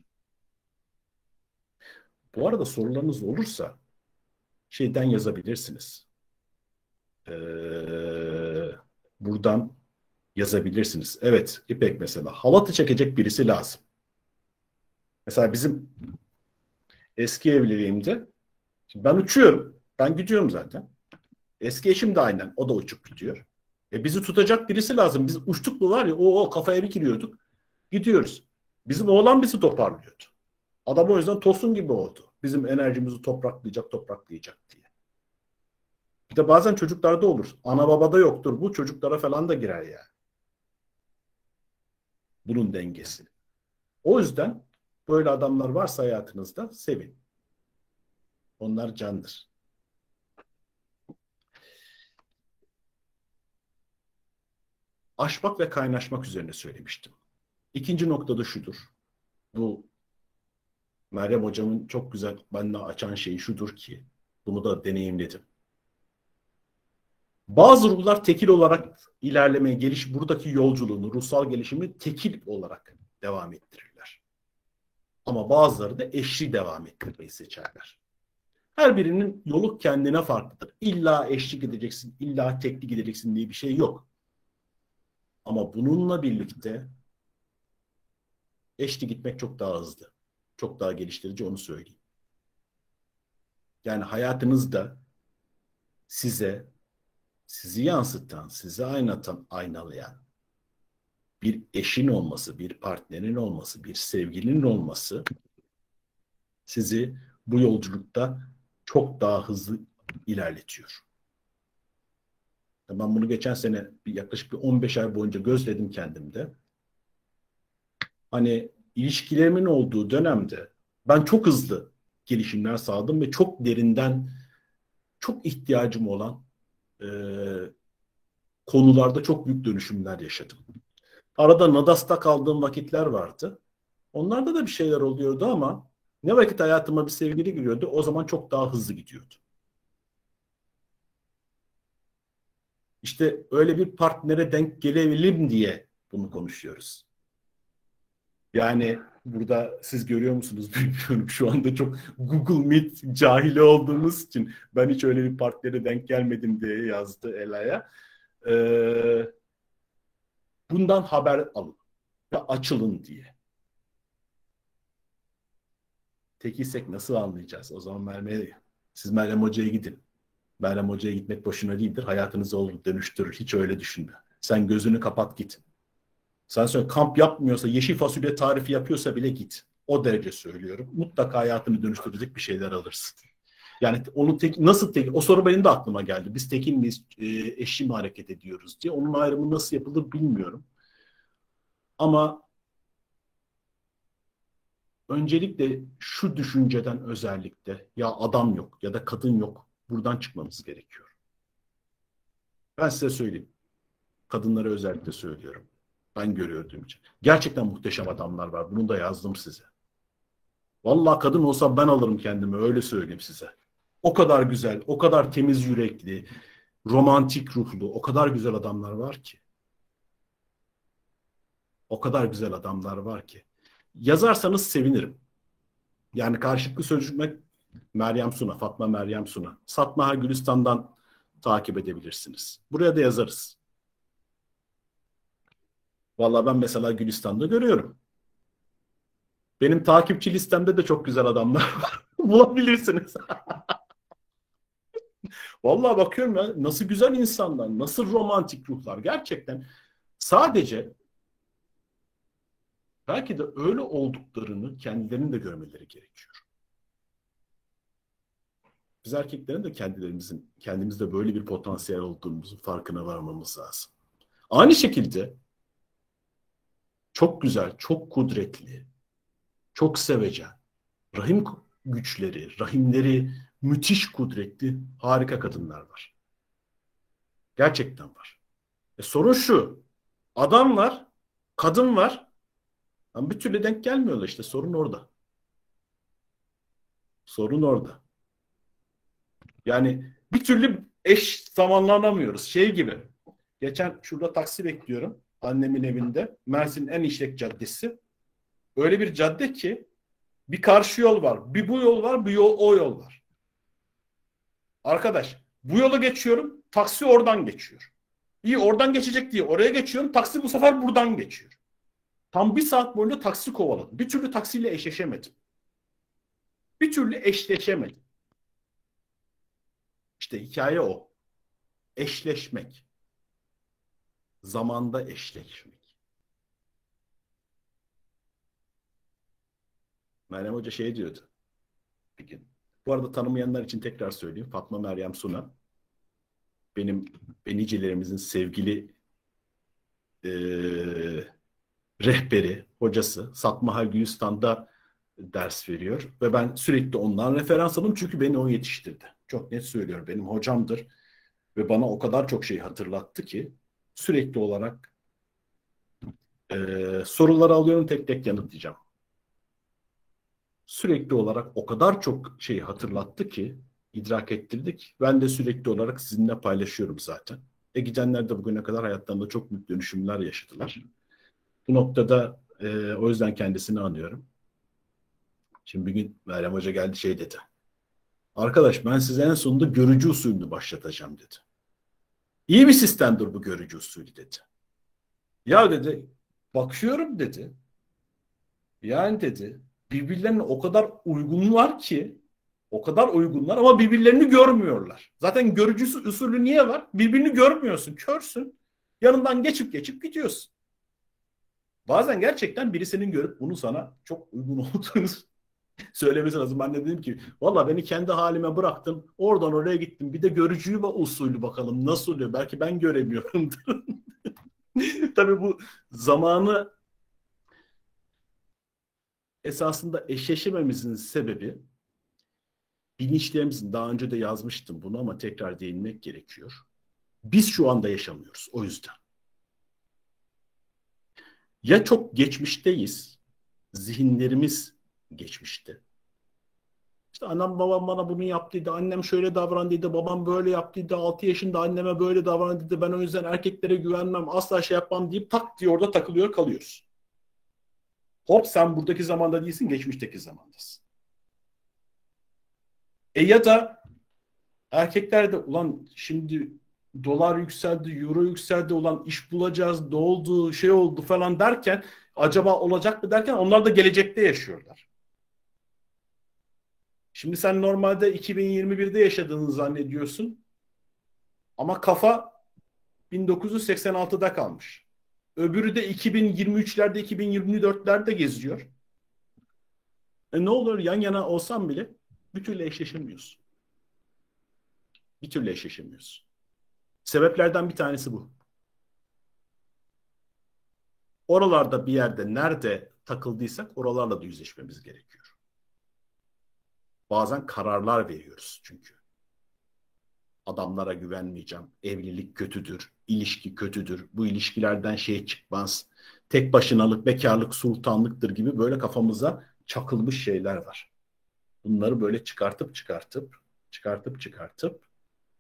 Bu arada sorularınız olursa şeyden yazabilirsiniz. Ee, buradan yazabilirsiniz. Evet İpek mesela halatı çekecek birisi lazım. Mesela bizim eski evliliğimde ben uçuyorum. Ben gidiyorum zaten. Eski eşim de aynen. O da uçup gidiyor. E bizi tutacak birisi lazım. Biz uçtuk mu var ya o, o kafaya bir giriyorduk. Gidiyoruz. Bizim oğlan bizi toparlıyordu. Adam o yüzden tosun gibi oldu. Bizim enerjimizi topraklayacak, topraklayacak diye. Bir de bazen çocuklarda olur. Ana babada yoktur. Bu çocuklara falan da girer yani. Bunun dengesi. O yüzden böyle adamlar varsa hayatınızda sevin. Onlar candır. Aşmak ve kaynaşmak üzerine söylemiştim. İkinci noktada şudur. Bu Meryem hocamın çok güzel bende açan şeyi şudur ki bunu da deneyimledim. Bazı ruhlar tekil olarak ilerlemeye, geliş buradaki yolculuğunu, ruhsal gelişimi tekil olarak devam ettirirler. Ama bazıları da eşli devam ettirmeyi seçerler. Her birinin yolu kendine farklıdır. İlla eşlik edeceksin, illa tekli gideceksin diye bir şey yok. Ama bununla birlikte eşli gitmek çok daha hızlı çok daha geliştirici onu söyleyeyim. Yani hayatınızda size sizi yansıtan, sizi aynatan, aynalayan bir eşin olması, bir partnerin olması, bir sevgilinin olması sizi bu yolculukta çok daha hızlı ilerletiyor. Ben bunu geçen sene yaklaşık bir 15 ay boyunca gözledim kendimde. Hani ilişkilerimin olduğu dönemde ben çok hızlı gelişimler sağladım ve çok derinden çok ihtiyacım olan e, konularda çok büyük dönüşümler yaşadım. Arada Nadas'ta kaldığım vakitler vardı. Onlarda da bir şeyler oluyordu ama ne vakit hayatıma bir sevgili giriyordu o zaman çok daha hızlı gidiyordu. İşte öyle bir partnere denk gelebilirim diye bunu konuşuyoruz. Yani burada siz görüyor musunuz bilmiyorum. Şu anda çok Google Meet cahili olduğumuz için ben hiç öyle bir partnere denk gelmedim diye yazdı Ela'ya. Ee, bundan haber alın ve açılın diye. Tekiysek nasıl anlayacağız? O zaman Meryem'e siz Meryem Hoca'ya gidin. Meryem Hoca'ya gitmek boşuna değildir. Hayatınızı olur dönüştürür. Hiç öyle düşünme. Sen gözünü kapat git. Sen söyle kamp yapmıyorsa, yeşil fasulye tarifi yapıyorsa bile git. O derece söylüyorum. Mutlaka hayatını dönüştürecek bir şeyler alırsın. Yani onu tek, nasıl tek, o soru benim de aklıma geldi. Biz tekin miyiz, e, eşi mi hareket ediyoruz diye. Onun ayrımı nasıl yapılır bilmiyorum. Ama öncelikle şu düşünceden özellikle ya adam yok ya da kadın yok buradan çıkmamız gerekiyor. Ben size söyleyeyim. Kadınlara özellikle söylüyorum. Ben görüyorum için. Gerçekten muhteşem adamlar var. Bunu da yazdım size. Vallahi kadın olsam ben alırım kendimi öyle söyleyeyim size. O kadar güzel, o kadar temiz yürekli, romantik ruhlu, o kadar güzel adamlar var ki. O kadar güzel adamlar var ki. Yazarsanız sevinirim. Yani karşılıklı sözcükmek Meryem Suna, Fatma Meryem Suna. Satmaha Gülistan'dan takip edebilirsiniz. Buraya da yazarız. Vallahi ben mesela Gülistan'da görüyorum. Benim takipçi listemde de çok güzel adamlar var. Bulabilirsiniz. Vallahi bakıyorum ya nasıl güzel insanlar, nasıl romantik ruhlar. Gerçekten sadece belki de öyle olduklarını kendilerinin de görmeleri gerekiyor. Biz erkeklerin de kendilerimizin, kendimizde böyle bir potansiyel olduğumuzun farkına varmamız lazım. Aynı şekilde çok güzel, çok kudretli, çok sevecen, rahim güçleri, rahimleri müthiş kudretli, harika kadınlar var. Gerçekten var. E sorun şu, adam var, kadın var, ama bir türlü denk gelmiyorlar işte, sorun orada. Sorun orada. Yani bir türlü eş zamanlanamıyoruz. Şey gibi, geçen şurada taksi bekliyorum annemin evinde. Mersin'in en işlek caddesi. Öyle bir cadde ki bir karşı yol var. Bir bu yol var, bir yol o yol var. Arkadaş bu yolu geçiyorum, taksi oradan geçiyor. İyi oradan geçecek diye oraya geçiyorum, taksi bu sefer buradan geçiyor. Tam bir saat boyunca taksi kovaladım. Bir türlü taksiyle eşleşemedim. Bir türlü eşleşemedim. İşte hikaye o. Eşleşmek zamanda eşleşmek. Meryem Hoca şey diyordu gün. Bu arada tanımayanlar için tekrar söyleyeyim. Fatma Meryem Suna benim benicilerimizin sevgili e, rehberi, hocası. Satmahal Gülistan'da ders veriyor. Ve ben sürekli ondan referans alım çünkü beni o yetiştirdi. Çok net söylüyorum. Benim hocamdır. Ve bana o kadar çok şey hatırlattı ki sürekli olarak e, soruları alıyorum tek tek yanıtlayacağım. Sürekli olarak o kadar çok şeyi hatırlattı ki idrak ettirdik. Ben de sürekli olarak sizinle paylaşıyorum zaten. E gidenler de bugüne kadar hayatlarında çok büyük dönüşümler yaşadılar. Bu noktada e, o yüzden kendisini anıyorum. Şimdi bir gün Meryem Hoca geldi şey dedi. Arkadaş ben size en sonunda görücü usulünü başlatacağım dedi. İyi bir sistemdir bu görücü usulü dedi. Ya dedi bakıyorum dedi. Yani dedi birbirlerine o kadar uygun var ki o kadar uygunlar ama birbirlerini görmüyorlar. Zaten görücü usulü niye var? Birbirini görmüyorsun, körsün. Yanından geçip geçip gidiyorsun. Bazen gerçekten birisinin görüp bunu sana çok uygun olduğunu söylemesi lazım. Ben de dedim ki valla beni kendi halime bıraktın. Oradan oraya gittim. Bir de görücüyü ve usulü bakalım nasıl oluyor. Belki ben göremiyorum. Tabii bu zamanı esasında eşleşememizin sebebi bilinçlerimizin daha önce de yazmıştım bunu ama tekrar değinmek gerekiyor. Biz şu anda yaşamıyoruz o yüzden. Ya çok geçmişteyiz, zihinlerimiz geçmişte. İşte annem babam bana bunu yaptıydı, annem şöyle davrandıydı, babam böyle yaptıydı, 6 yaşında anneme böyle davrandıydı, ben o yüzden erkeklere güvenmem, asla şey yapmam deyip tak diye orada takılıyor kalıyoruz. Hop sen buradaki zamanda değilsin, geçmişteki zamandasın. E ya da erkekler de ulan şimdi dolar yükseldi, euro yükseldi, ulan iş bulacağız, ne oldu, şey oldu falan derken acaba olacak mı derken onlar da gelecekte yaşıyorlar. Şimdi sen normalde 2021'de yaşadığını zannediyorsun. Ama kafa 1986'da kalmış. Öbürü de 2023'lerde, 2024'lerde geziyor. E ne olur yan yana olsam bile bir türlü eşleşemiyorsun. Bir türlü eşleşemiyorsun. Sebeplerden bir tanesi bu. Oralarda bir yerde nerede takıldıysak oralarla da yüzleşmemiz gerekiyor. Bazen kararlar veriyoruz çünkü. Adamlara güvenmeyeceğim. Evlilik kötüdür. ilişki kötüdür. Bu ilişkilerden şey çıkmaz. Tek başınalık, bekarlık, sultanlıktır gibi böyle kafamıza çakılmış şeyler var. Bunları böyle çıkartıp çıkartıp, çıkartıp çıkartıp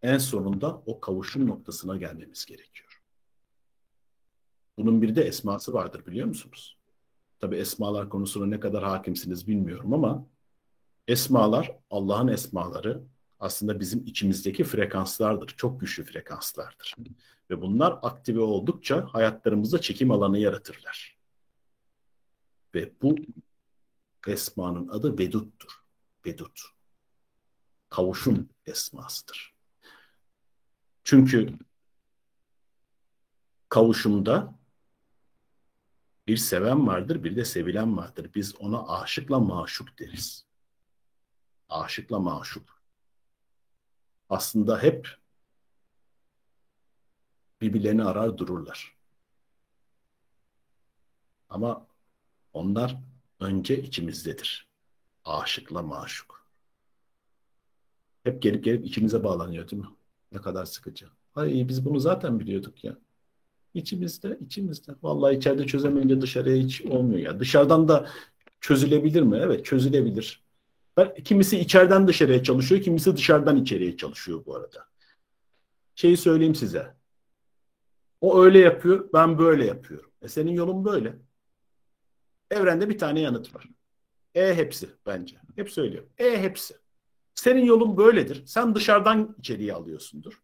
en sonunda o kavuşum noktasına gelmemiz gerekiyor. Bunun bir de esması vardır biliyor musunuz? Tabi esmalar konusuna ne kadar hakimsiniz bilmiyorum ama esmalar Allah'ın esmaları aslında bizim içimizdeki frekanslardır. Çok güçlü frekanslardır. Ve bunlar aktive oldukça hayatlarımızda çekim alanı yaratırlar. Ve bu esmanın adı Vedut'tur. Vedut. Kavuşum esmasıdır. Çünkü kavuşumda bir seven vardır, bir de sevilen vardır. Biz ona aşıkla maşuk deriz. Aşıkla maşuk. Aslında hep birbirlerini arar dururlar. Ama onlar önce içimizdedir. Aşıkla maşuk. Hep gelip gelip içimize bağlanıyor değil mi? Ne kadar sıkıcı. Ay biz bunu zaten biliyorduk ya. İçimizde, içimizde. Vallahi içeride çözemeyince dışarıya hiç olmuyor ya. Dışarıdan da çözülebilir mi? Evet çözülebilir. Kimisi içeriden dışarıya çalışıyor, kimisi dışarıdan içeriye çalışıyor bu arada. Şeyi söyleyeyim size. O öyle yapıyor, ben böyle yapıyorum. E senin yolun böyle. Evrende bir tane yanıt var. E hepsi bence. Hep söylüyorum. E hepsi. Senin yolun böyledir. Sen dışarıdan içeriye alıyorsundur.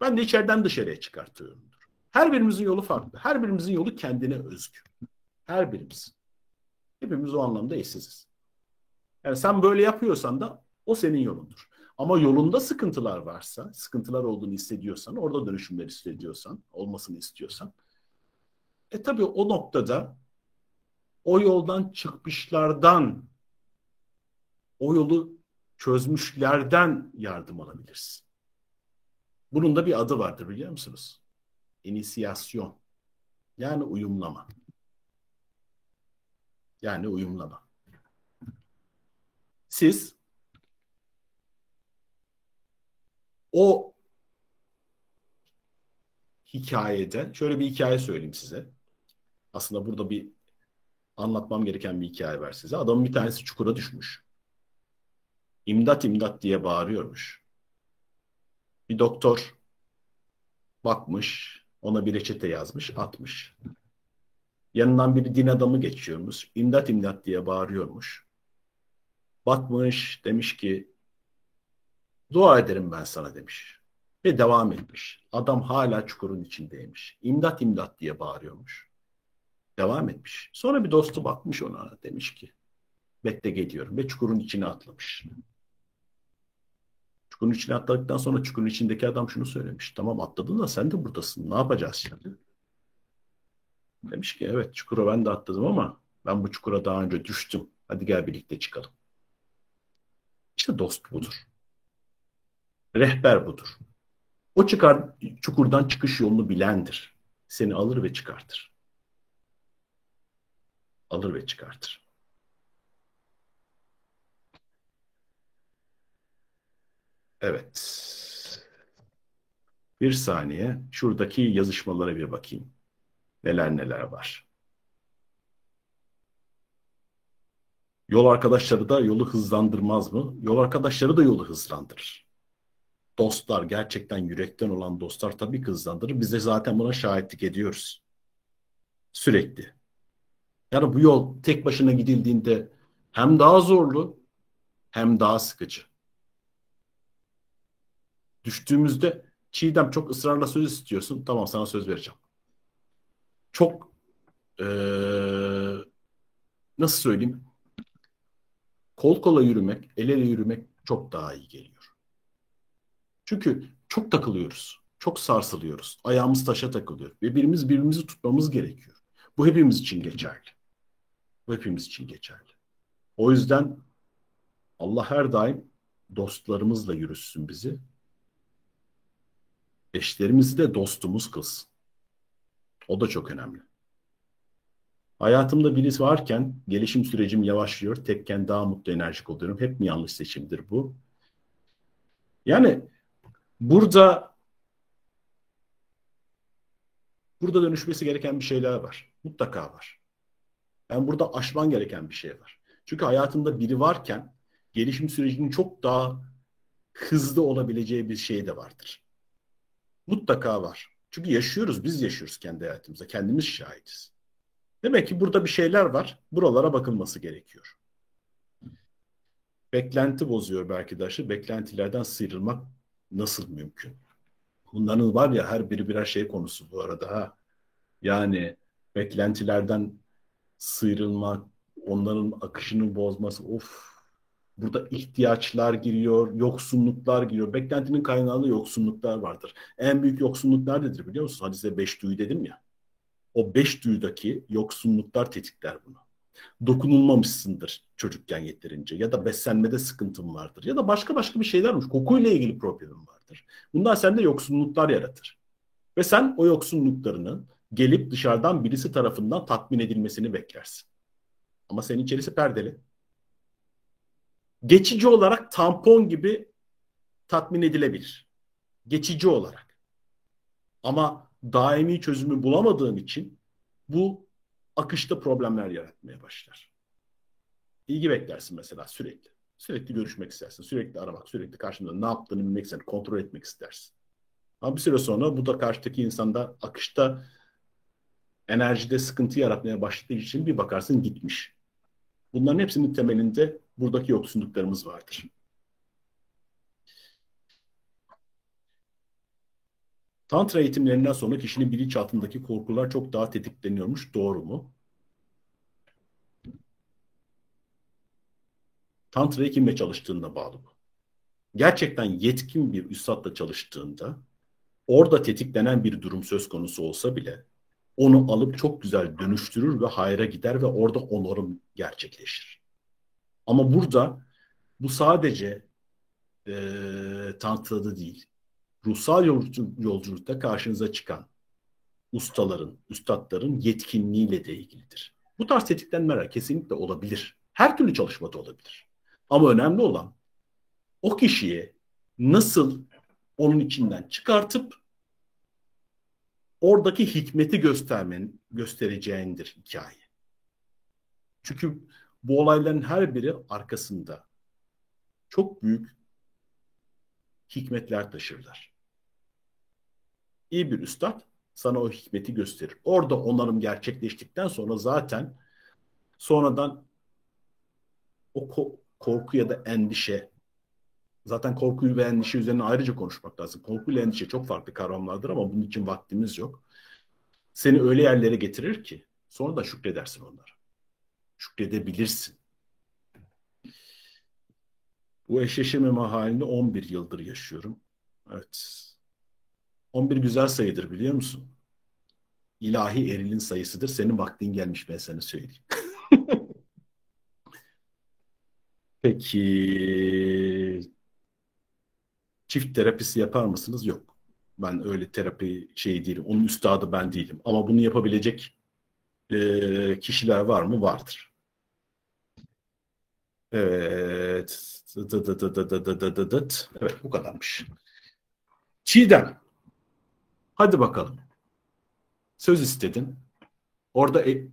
Ben de içeriden dışarıya çıkartıyorumdur. Her birimizin yolu farklı. Her birimizin yolu kendine özgü. Her birimiz. Hepimiz o anlamda eşsiziz. Yani sen böyle yapıyorsan da o senin yolundur. Ama yolunda sıkıntılar varsa, sıkıntılar olduğunu hissediyorsan, orada dönüşümler hissediyorsan, olmasını istiyorsan, e tabii o noktada o yoldan çıkmışlardan, o yolu çözmüşlerden yardım alabilirsin. Bunun da bir adı vardır biliyor musunuz? İnisiyasyon. Yani uyumlama. Yani uyumlama. Siz o hikayede şöyle bir hikaye söyleyeyim size. Aslında burada bir anlatmam gereken bir hikaye var size. Adamın bir tanesi çukura düşmüş. İmdat imdat diye bağırıyormuş. Bir doktor bakmış, ona bir reçete yazmış, atmış. Yanından bir din adamı geçiyormuş. İmdat imdat diye bağırıyormuş. Bakmış, demiş ki dua ederim ben sana demiş. Ve devam etmiş. Adam hala çukurun içindeymiş. İmdat imdat diye bağırıyormuş. Devam etmiş. Sonra bir dostu bakmış ona demiş ki bekle geliyorum ve çukurun içine atlamış. Çukurun içine atladıktan sonra çukurun içindeki adam şunu söylemiş. Tamam atladın da sen de buradasın. Ne yapacağız şimdi? Demiş ki evet çukura ben de atladım ama ben bu çukura daha önce düştüm. Hadi gel birlikte çıkalım. İşte dost budur. Rehber budur. O çıkar çukurdan çıkış yolunu bilendir. Seni alır ve çıkartır. Alır ve çıkartır. Evet. Bir saniye. Şuradaki yazışmalara bir bakayım. Neler neler var. Yol arkadaşları da yolu hızlandırmaz mı? Yol arkadaşları da yolu hızlandırır. Dostlar, gerçekten yürekten olan dostlar tabii hızlandırır. Biz de zaten buna şahitlik ediyoruz. Sürekli. Yani bu yol tek başına gidildiğinde hem daha zorlu hem daha sıkıcı. Düştüğümüzde Çiğdem çok ısrarla söz istiyorsun. Tamam sana söz vereceğim. Çok ee, nasıl söyleyeyim? Kol kola yürümek, el ele yürümek çok daha iyi geliyor. Çünkü çok takılıyoruz. Çok sarsılıyoruz. Ayağımız taşa takılıyor. Ve birimiz birbirimizi tutmamız gerekiyor. Bu hepimiz için geçerli. Bu hepimiz için geçerli. O yüzden Allah her daim dostlarımızla yürüsün bizi. Eşlerimizi de dostumuz kılsın. O da çok önemli. Hayatımda birisi varken gelişim sürecim yavaşlıyor. Tekken daha mutlu, enerjik oluyorum. Hep mi yanlış seçimdir bu? Yani burada burada dönüşmesi gereken bir şeyler var. Mutlaka var. Yani burada aşman gereken bir şey var. Çünkü hayatında biri varken gelişim sürecinin çok daha hızlı olabileceği bir şey de vardır. Mutlaka var. Çünkü yaşıyoruz, biz yaşıyoruz kendi hayatımızda. Kendimiz şahidiz. Demek ki burada bir şeyler var. Buralara bakılması gerekiyor. Beklenti bozuyor belki de aşı. Beklentilerden sıyrılmak nasıl mümkün? Bunların var ya her biri birer şey konusu bu arada ha. Yani beklentilerden sıyrılmak, onların akışını bozması, of Burada ihtiyaçlar giriyor, yoksunluklar giriyor. Beklentinin kaynağında yoksunluklar vardır. En büyük yoksunluk nerededir biliyor musun? Hadi size beş duyu dedim ya. O beş duyudaki yoksunluklar tetikler bunu. Dokunulmamışsındır çocukken yeterince ya da beslenmede sıkıntın vardır ya da başka başka bir şeyler olmuş. Kokuyla ilgili problemin vardır. Bunlar sende yoksunluklar yaratır. Ve sen o yoksunluklarının gelip dışarıdan birisi tarafından tatmin edilmesini beklersin. Ama senin içerisi perdeli geçici olarak tampon gibi tatmin edilebilir. Geçici olarak. Ama daimi çözümü bulamadığım için bu akışta problemler yaratmaya başlar. İlgi beklersin mesela sürekli. Sürekli görüşmek istersin. Sürekli aramak, sürekli karşında ne yaptığını bilmek istersin. Kontrol etmek istersin. Ama bir süre sonra bu da karşıdaki insanda akışta enerjide sıkıntı yaratmaya başladığı için bir bakarsın gitmiş. Bunların hepsinin temelinde buradaki yoksunluklarımız vardır. Tantra eğitimlerinden sonra kişinin bilinçaltındaki korkular çok daha tetikleniyormuş. Doğru mu? Tantra'yı kimle çalıştığına bağlı bu. Gerçekten yetkin bir üstadla çalıştığında orada tetiklenen bir durum söz konusu olsa bile onu alıp çok güzel dönüştürür ve hayra gider ve orada onarım gerçekleşir. Ama burada bu sadece e, tanıtladı değil. Ruhsal yolculukta karşınıza çıkan ustaların, üstadların yetkinliğiyle de ilgilidir. Bu tarz tetiklenmeler kesinlikle olabilir. Her türlü çalışmada olabilir. Ama önemli olan o kişiye nasıl onun içinden çıkartıp oradaki hikmeti göstermen, göstereceğindir hikaye. Çünkü bu olayların her biri arkasında çok büyük hikmetler taşırlar. İyi bir üstad sana o hikmeti gösterir. Orada onarım gerçekleştikten sonra zaten sonradan o korku ya da endişe zaten korkuyu ve endişe üzerine ayrıca konuşmak lazım. Korku ile endişe çok farklı kavramlardır ama bunun için vaktimiz yok. Seni öyle yerlere getirir ki sonra da şükredersin onlara şükredebilirsin. Bu eşleşememe halini 11 yıldır yaşıyorum. Evet. 11 güzel sayıdır biliyor musun? İlahi erilin sayısıdır. Senin vaktin gelmiş ben sana söyleyeyim. Peki çift terapisi yapar mısınız? Yok. Ben öyle terapi şey değilim. Onun üstadı ben değilim. Ama bunu yapabilecek e, kişiler var mı? Vardır. Evet. Evet bu kadarmış. Çiğdem. Hadi bakalım. Söz istedin. Orada el,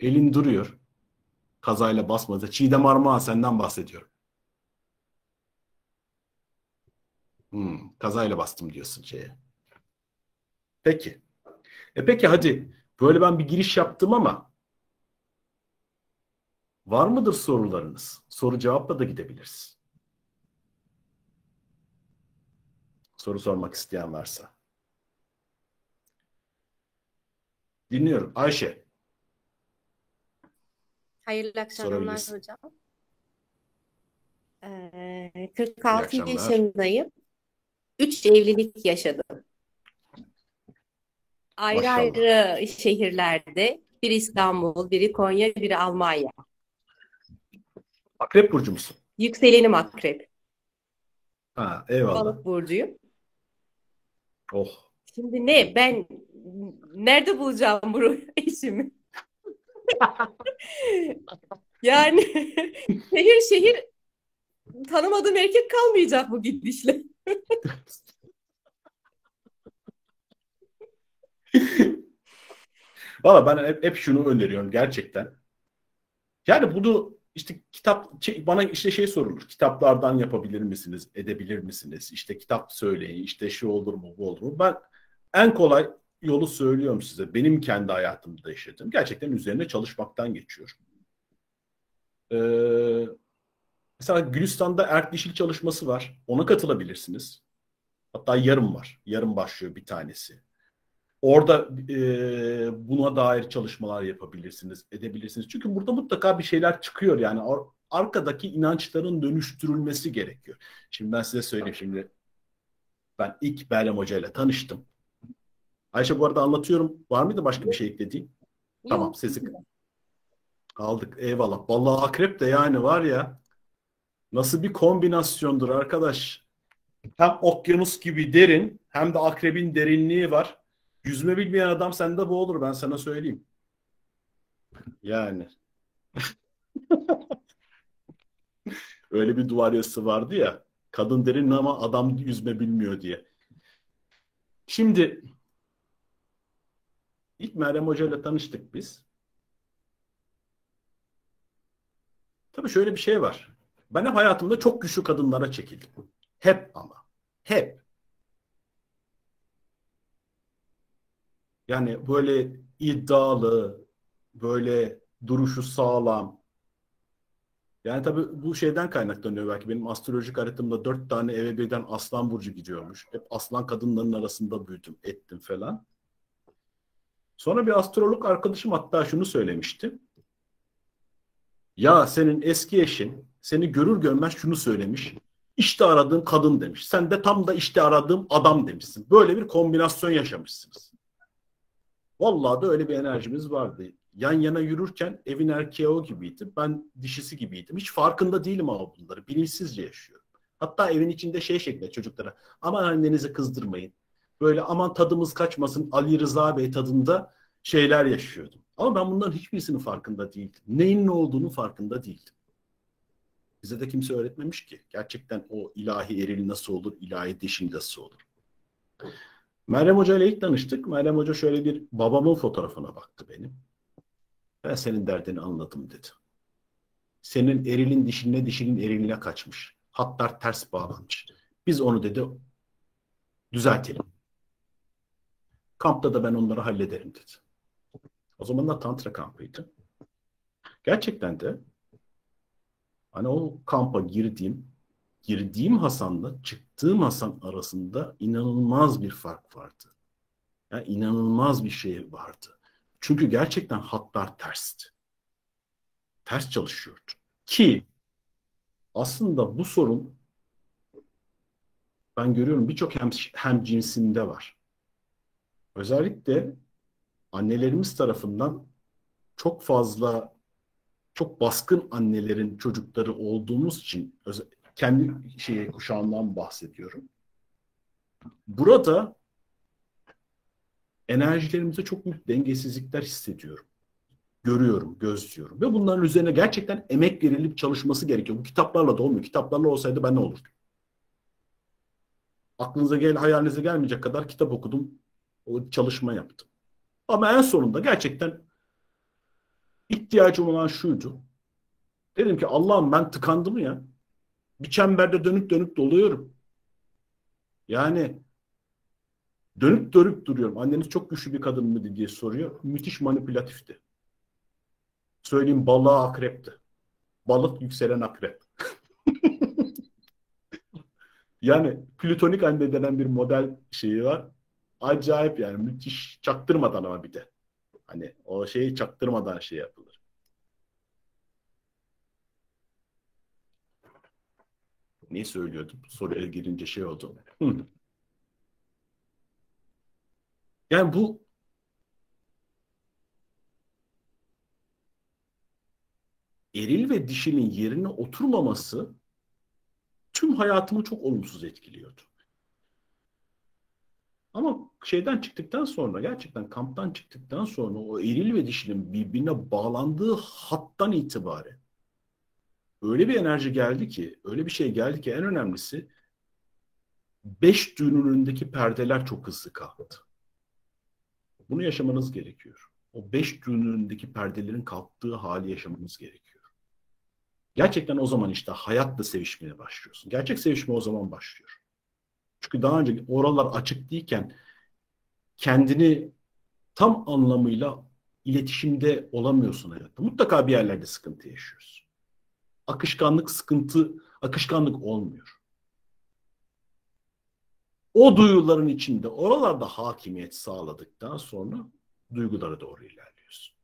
elin duruyor. Kazayla basmadı. Çiğdem Armağan senden bahsediyorum. Hmm, kazayla bastım diyorsun şeye. Peki. E peki hadi böyle ben bir giriş yaptım ama var mıdır sorularınız? Soru cevapla da gidebiliriz. Soru sormak isteyen varsa. Dinliyorum. Ayşe. Hayırlı akşamlar hocam. Ee, 46 akşamlar. yaşındayım. 3 evlilik yaşadım. Ayrı Maşallah. ayrı şehirlerde. Biri İstanbul, biri Konya, biri Almanya. Akrep burcu musun? Yükselenim akrep. Ha, eyvallah. Balık burcuyum. Oh. Şimdi ne? Ben nerede bulacağım bu eşimi? Yani şehir şehir tanımadığım erkek kalmayacak bu gidişle. Valla ben hep, hep şunu öneriyorum gerçekten. Yani bunu işte kitap bana işte şey sorulur. Kitaplardan yapabilir misiniz? Edebilir misiniz? İşte kitap söyleyin. işte şu olur mu bu olur mu? Ben en kolay yolu söylüyorum size. Benim kendi hayatımda yaşadığım. Gerçekten üzerine çalışmaktan geçiyor. Ee, mesela Gülistan'da Erk Dişil çalışması var. Ona katılabilirsiniz. Hatta yarın var. Yarın başlıyor bir tanesi. Orada e, buna dair çalışmalar yapabilirsiniz, edebilirsiniz. Çünkü burada mutlaka bir şeyler çıkıyor. Yani ar- arkadaki inançların dönüştürülmesi gerekiyor. Şimdi ben size söyleyeyim. Şimdi ben ilk Berlem Hoca ile tanıştım. Ayşe bu arada anlatıyorum. Var mıydı başka bir şey eklediğin? Tamam sesi aldık. Eyvallah. Vallahi akrep de yani var ya nasıl bir kombinasyondur arkadaş. Hem okyanus gibi derin hem de akrebin derinliği var. Yüzme bilmeyen adam sende bu olur ben sana söyleyeyim. Yani. Öyle bir duvar yazısı vardı ya. Kadın derin ama adam yüzme bilmiyor diye. Şimdi ilk Meryem Hoca ile tanıştık biz. Tabii şöyle bir şey var. Ben hep hayatımda çok güçlü kadınlara çekildim. Hep ama. Hep. Yani böyle iddialı, böyle duruşu sağlam. Yani tabii bu şeyden kaynaklanıyor belki. Benim astrolojik haritamda dört tane eve birden aslan burcu gidiyormuş. Hep aslan kadınların arasında büyüdüm, ettim falan. Sonra bir astrolog arkadaşım hatta şunu söylemişti. Ya senin eski eşin seni görür görmez şunu söylemiş. İşte aradığım kadın demiş. Sen de tam da işte aradığım adam demişsin. Böyle bir kombinasyon yaşamışsınız. Vallahi da öyle bir enerjimiz vardı. Yan yana yürürken evin erkeği o gibiydi. Ben dişisi gibiydim. Hiç farkında değilim ama bunları. Bilinçsizce yaşıyorum. Hatta evin içinde şey şeklinde çocuklara aman annenizi kızdırmayın. Böyle aman tadımız kaçmasın Ali Rıza Bey tadında şeyler yaşıyordum. Ama ben bunların hiçbirisinin farkında değildim. Neyin ne olduğunu farkında değildim. Bize de kimse öğretmemiş ki. Gerçekten o ilahi eril nasıl olur, ilahi dişil nasıl olur. Meryem Hoca ile ilk tanıştık. Meryem Hoca şöyle bir babamın fotoğrafına baktı benim. Ben senin derdini anladım dedi. Senin erilin dişine dişinin eriline kaçmış. Hatlar ters bağlanmış. Biz onu dedi düzeltelim. Kampta da ben onları hallederim dedi. O zaman da tantra kampıydı. Gerçekten de hani o kampa girdiğim girdiğim Hasan'la çıktığım Hasan arasında inanılmaz bir fark vardı. Yani inanılmaz bir şey vardı. Çünkü gerçekten hatlar tersti. Ters çalışıyordu. Ki aslında bu sorun ben görüyorum birçok hem, hem cinsinde var. Özellikle annelerimiz tarafından çok fazla çok baskın annelerin çocukları olduğumuz için kendi şeye kuşağından bahsediyorum. Burada enerjilerimizde çok büyük dengesizlikler hissediyorum. Görüyorum, gözlüyorum. Ve bunların üzerine gerçekten emek verilip çalışması gerekiyor. Bu kitaplarla da olmuyor. Kitaplarla olsaydı ben ne olurdum? Aklınıza gel, hayalinize gelmeyecek kadar kitap okudum. O çalışma yaptım. Ama en sonunda gerçekten ihtiyacım olan şuydu. Dedim ki Allah'ım ben tıkandım ya. Bir çemberde dönüp dönüp doluyorum. Yani dönüp dönüp duruyorum. Anneniz çok güçlü bir kadın mıydı diye soruyor. Müthiş manipülatifti. Söyleyeyim balığa akrepti. Balık yükselen akrep. yani plütonik anne denen bir model şeyi var. Acayip yani müthiş çaktırmadan ama bir de. Hani o şeyi çaktırmadan şey yapılır. Ne söylüyordum? Soruya girince şey oldu. Yani bu eril ve dişinin yerine oturmaması tüm hayatımı çok olumsuz etkiliyordu. Ama şeyden çıktıktan sonra gerçekten kamptan çıktıktan sonra o eril ve dişinin birbirine bağlandığı hattan itibaren öyle bir enerji geldi ki, öyle bir şey geldi ki en önemlisi beş düğünün önündeki perdeler çok hızlı kalktı. Bunu yaşamanız gerekiyor. O beş düğünün önündeki perdelerin kalktığı hali yaşamanız gerekiyor. Gerçekten o zaman işte hayatla sevişmeye başlıyorsun. Gerçek sevişme o zaman başlıyor. Çünkü daha önce oralar açık değilken kendini tam anlamıyla iletişimde olamıyorsun hayatta. Mutlaka bir yerlerde sıkıntı yaşıyorsun. Akışkanlık sıkıntı, akışkanlık olmuyor. O duyuların içinde oralarda hakimiyet sağladıktan sonra duygulara doğru ilerliyorsun.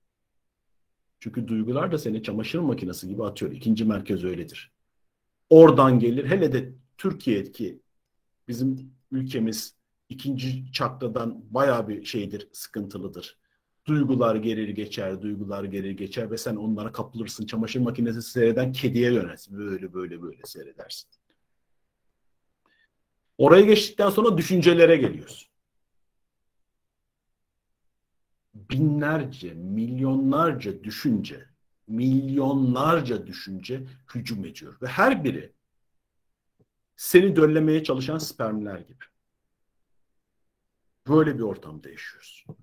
Çünkü duygular da seni çamaşır makinesi gibi atıyor. İkinci merkez öyledir. Oradan gelir. Hele de Türkiye'deki bizim ülkemiz ikinci çakradan baya bir şeydir, sıkıntılıdır. Duygular gelir geçer, duygular gelir geçer ve sen onlara kapılırsın. Çamaşır makinesi seyreden kediye dönersin. Böyle böyle böyle seyredersin. Oraya geçtikten sonra düşüncelere geliyorsun. Binlerce, milyonlarca düşünce, milyonlarca düşünce hücum ediyor. Ve her biri seni döllemeye çalışan spermler gibi. Böyle bir ortamda yaşıyorsun.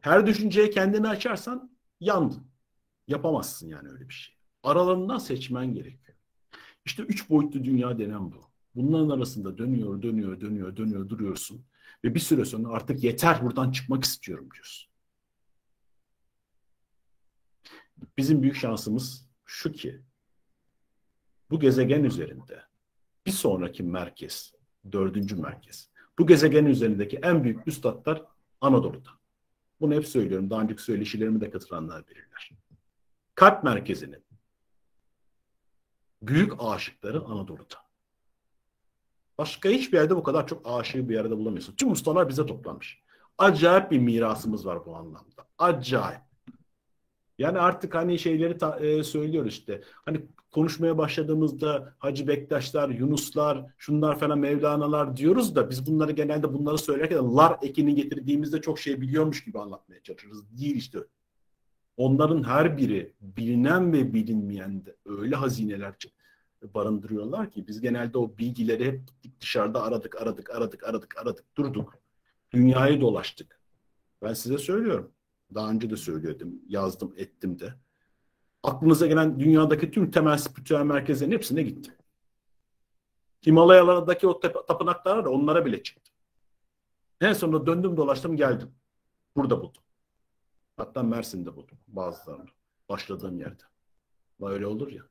Her düşünceye kendini açarsan yandın. Yapamazsın yani öyle bir şey. Aralarından seçmen gerekiyor. İşte üç boyutlu dünya denen bu. Bunların arasında dönüyor, dönüyor, dönüyor, dönüyor, duruyorsun. Ve bir süre sonra artık yeter buradan çıkmak istiyorum diyorsun. Bizim büyük şansımız şu ki bu gezegen üzerinde bir sonraki merkez, dördüncü merkez. Bu gezegen üzerindeki en büyük üstadlar Anadolu'da. Bunu hep söylüyorum. Daha önceki söyleşilerime de katılanlar bilirler. Kalp merkezinin büyük aşıkları Anadolu'da. Başka hiçbir yerde bu kadar çok aşığı bir yerde bulamıyorsun. Tüm ustalar bize toplanmış. Acayip bir mirasımız var bu anlamda. Acayip. Yani artık hani şeyleri ta, e, söylüyoruz işte. Hani konuşmaya başladığımızda Hacı Bektaşlar, Yunuslar, şunlar falan Mevlana'lar diyoruz da biz bunları genelde bunları söylerken lar ekini getirdiğimizde çok şey biliyormuş gibi anlatmaya çalışırız. Değil işte. Onların her biri bilinen ve bilinmeyen de öyle hazineler barındırıyorlar ki biz genelde o bilgileri hep dışarıda aradık, aradık, aradık, aradık, aradık, durduk. Dünyayı dolaştık. Ben size söylüyorum. Daha önce de söylüyordum, yazdım, ettim de. Aklınıza gelen dünyadaki tüm temel spiritüel merkezlerin hepsine gittim. Himalayalardaki o tapınaklara da onlara bile çıktım. En sonunda döndüm dolaştım geldim. Burada buldum. Hatta Mersin'de buldum bazılarını. Başladığım yerde. Öyle olur ya.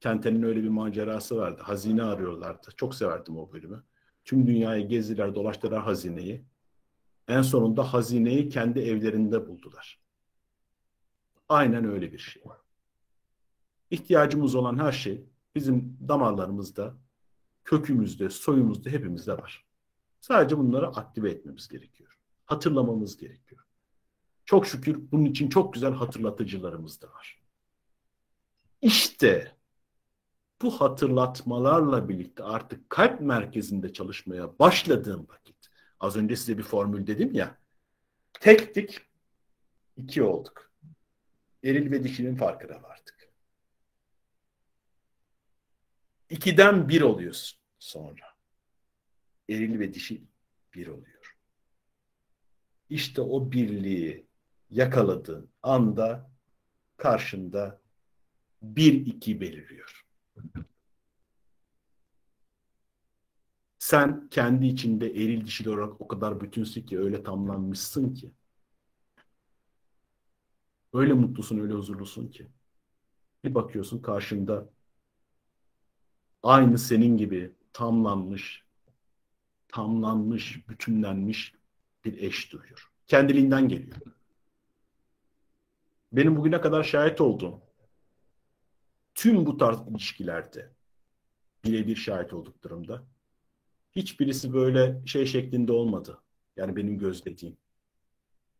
Tenten'in öyle bir macerası vardı. Hazine arıyorlardı. Çok severdim o bölümü. Tüm dünyayı gezdiler, dolaştılar hazineyi. En sonunda hazineyi kendi evlerinde buldular. Aynen öyle bir şey. İhtiyacımız olan her şey bizim damarlarımızda, kökümüzde, soyumuzda hepimizde var. Sadece bunları aktive etmemiz gerekiyor. Hatırlamamız gerekiyor. Çok şükür bunun için çok güzel hatırlatıcılarımız da var. İşte bu hatırlatmalarla birlikte artık kalp merkezinde çalışmaya başladığım vakit, az önce size bir formül dedim ya, tektik iki olduk. Eril ve dişinin farkı da vardık. İkiden bir oluyorsun sonra. Eril ve dişi bir oluyor. İşte o birliği yakaladığın anda karşında bir iki belirliyor. Sen kendi içinde eril dişil olarak o kadar bütünsün ki öyle tamlanmışsın ki. Öyle mutlusun, öyle huzurlusun ki. Bir bakıyorsun karşında aynı senin gibi tamlanmış, tamlanmış, bütünlenmiş bir eş duruyor. Kendiliğinden geliyor. Benim bugüne kadar şahit olduğum tüm bu tarz ilişkilerde birebir şahit olduklarımda hiçbirisi böyle şey şeklinde olmadı. Yani benim gözlediğim.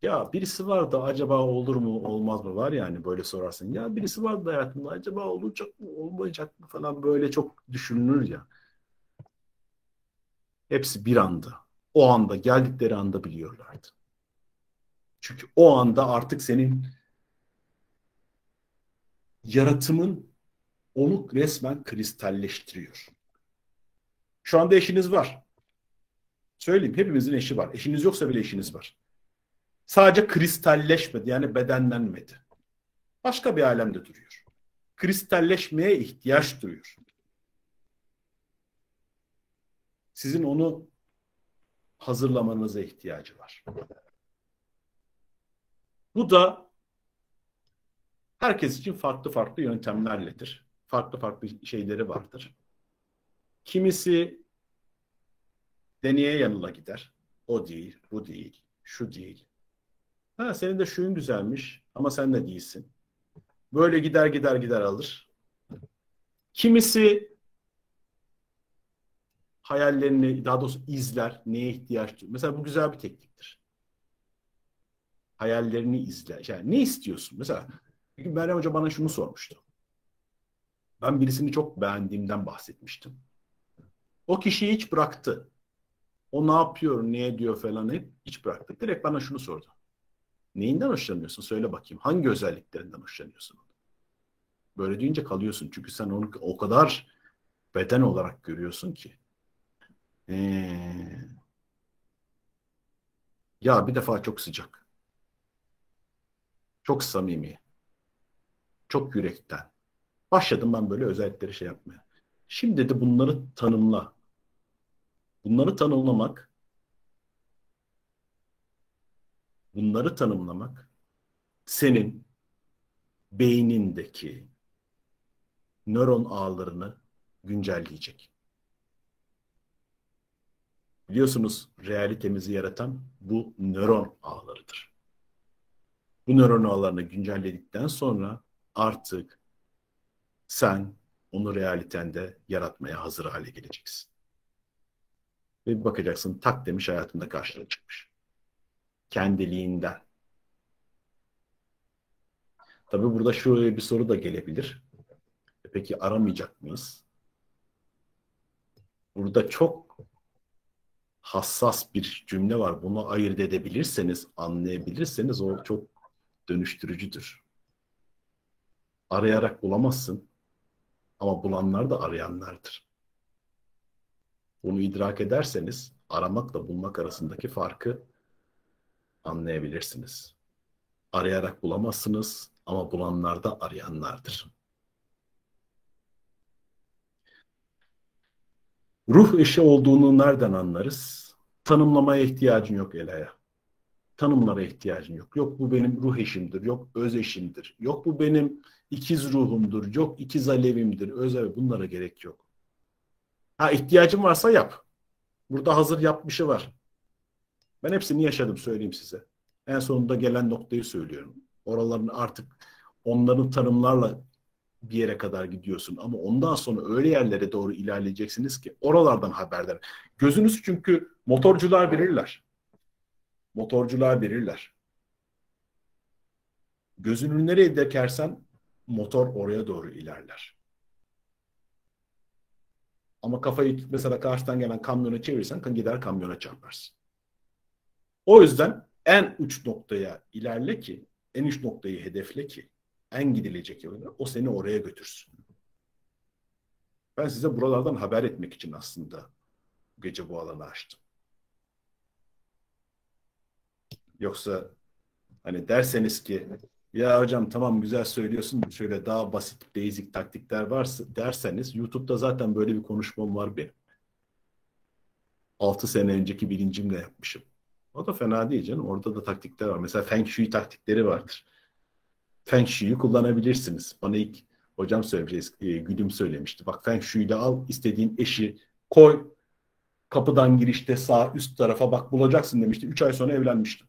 Ya birisi var da acaba olur mu olmaz mı var yani böyle sorarsın. Ya birisi var da hayatımda acaba olacak mı olmayacak mı falan böyle çok düşünülür ya. Hepsi bir anda. O anda geldikleri anda biliyorlardı. Çünkü o anda artık senin yaratımın onu resmen kristalleştiriyor. Şu anda eşiniz var. Söyleyeyim hepimizin eşi var. Eşiniz yoksa bile eşiniz var. Sadece kristalleşmedi yani bedenlenmedi. Başka bir alemde duruyor. Kristalleşmeye ihtiyaç duyuyor. Sizin onu hazırlamanıza ihtiyacı var. Bu da herkes için farklı farklı yöntemlerledir. Farklı farklı şeyleri vardır. Kimisi deneye yanıla gider. O değil, bu değil, şu değil. Ha senin de şuyun güzelmiş ama sen de değilsin. Böyle gider gider gider alır. Kimisi hayallerini daha doğrusu izler, neye ihtiyaç duyuyor. Mesela bu güzel bir tekniktir. Hayallerini izler. Yani ne istiyorsun? Mesela Meryem Hoca bana şunu sormuştu. Ben birisini çok beğendiğimden bahsetmiştim. O kişiyi hiç bıraktı. O ne yapıyor, ne ediyor falan hep hiç bıraktı. Direkt bana şunu sordu. Neyinden hoşlanıyorsun? Söyle bakayım. Hangi özelliklerinden hoşlanıyorsun? Böyle deyince kalıyorsun. Çünkü sen onu o kadar beden olarak görüyorsun ki. Ee, ya bir defa çok sıcak. Çok samimi. Çok yürekten. Başladım ben böyle özellikleri şey yapmaya. Şimdi de bunları tanımla. Bunları tanımlamak bunları tanımlamak senin beynindeki nöron ağlarını güncelleyecek. Biliyorsunuz realitemizi yaratan bu nöron ağlarıdır. Bu nöron ağlarını güncelledikten sonra artık sen onu realitende yaratmaya hazır hale geleceksin. Ve bakacaksın tak demiş hayatında karşına çıkmış. Kendiliğinden. Tabii burada şöyle bir soru da gelebilir. E peki aramayacak mıyız? Burada çok hassas bir cümle var. Bunu ayırt edebilirseniz, anlayabilirseniz o çok dönüştürücüdür. Arayarak bulamazsın ama bulanlar da arayanlardır. Bunu idrak ederseniz aramakla bulmak arasındaki farkı anlayabilirsiniz. Arayarak bulamazsınız ama bulanlar da arayanlardır. Ruh eşi olduğunu nereden anlarız? Tanımlamaya ihtiyacın yok Ela'ya. Tanımlara ihtiyacın yok. Yok bu benim ruh eşimdir, yok öz eşimdir, yok bu benim ikiz ruhumdur, yok ikiz alevimdir, öz alev. Bunlara gerek yok. Ha ihtiyacın varsa yap. Burada hazır yapmışı var. Ben hepsini yaşadım söyleyeyim size. En sonunda gelen noktayı söylüyorum. Oraların artık onların tanımlarla bir yere kadar gidiyorsun. Ama ondan sonra öyle yerlere doğru ilerleyeceksiniz ki oralardan haberdar. Gözünüzü çünkü motorcular verirler. Motorcular verirler. Gözünü nereye dekersen motor oraya doğru ilerler. Ama kafayı mesela karşıdan gelen kamyona çevirirsen gider kamyona çarparsın. O yüzden en uç noktaya ilerle ki, en uç noktayı hedefle ki, en gidilecek yolda o seni oraya götürsün. Ben size buralardan haber etmek için aslında bu gece bu alanı açtım. Yoksa hani derseniz ki Ya hocam tamam güzel söylüyorsun. Şöyle daha basit basic taktikler varsa derseniz YouTube'da zaten böyle bir konuşmam var benim. 6 sene önceki bilincimle yapmışım. O da fena değil canım. Orada da taktikler var. Mesela Feng Shui taktikleri vardır. Feng Shui'yi kullanabilirsiniz. Bana ilk hocam söylemiş, e, söylemişti. Bak Feng Shui'yle al istediğin eşi koy. Kapıdan girişte sağ üst tarafa bak bulacaksın demişti. 3 ay sonra evlenmiştim.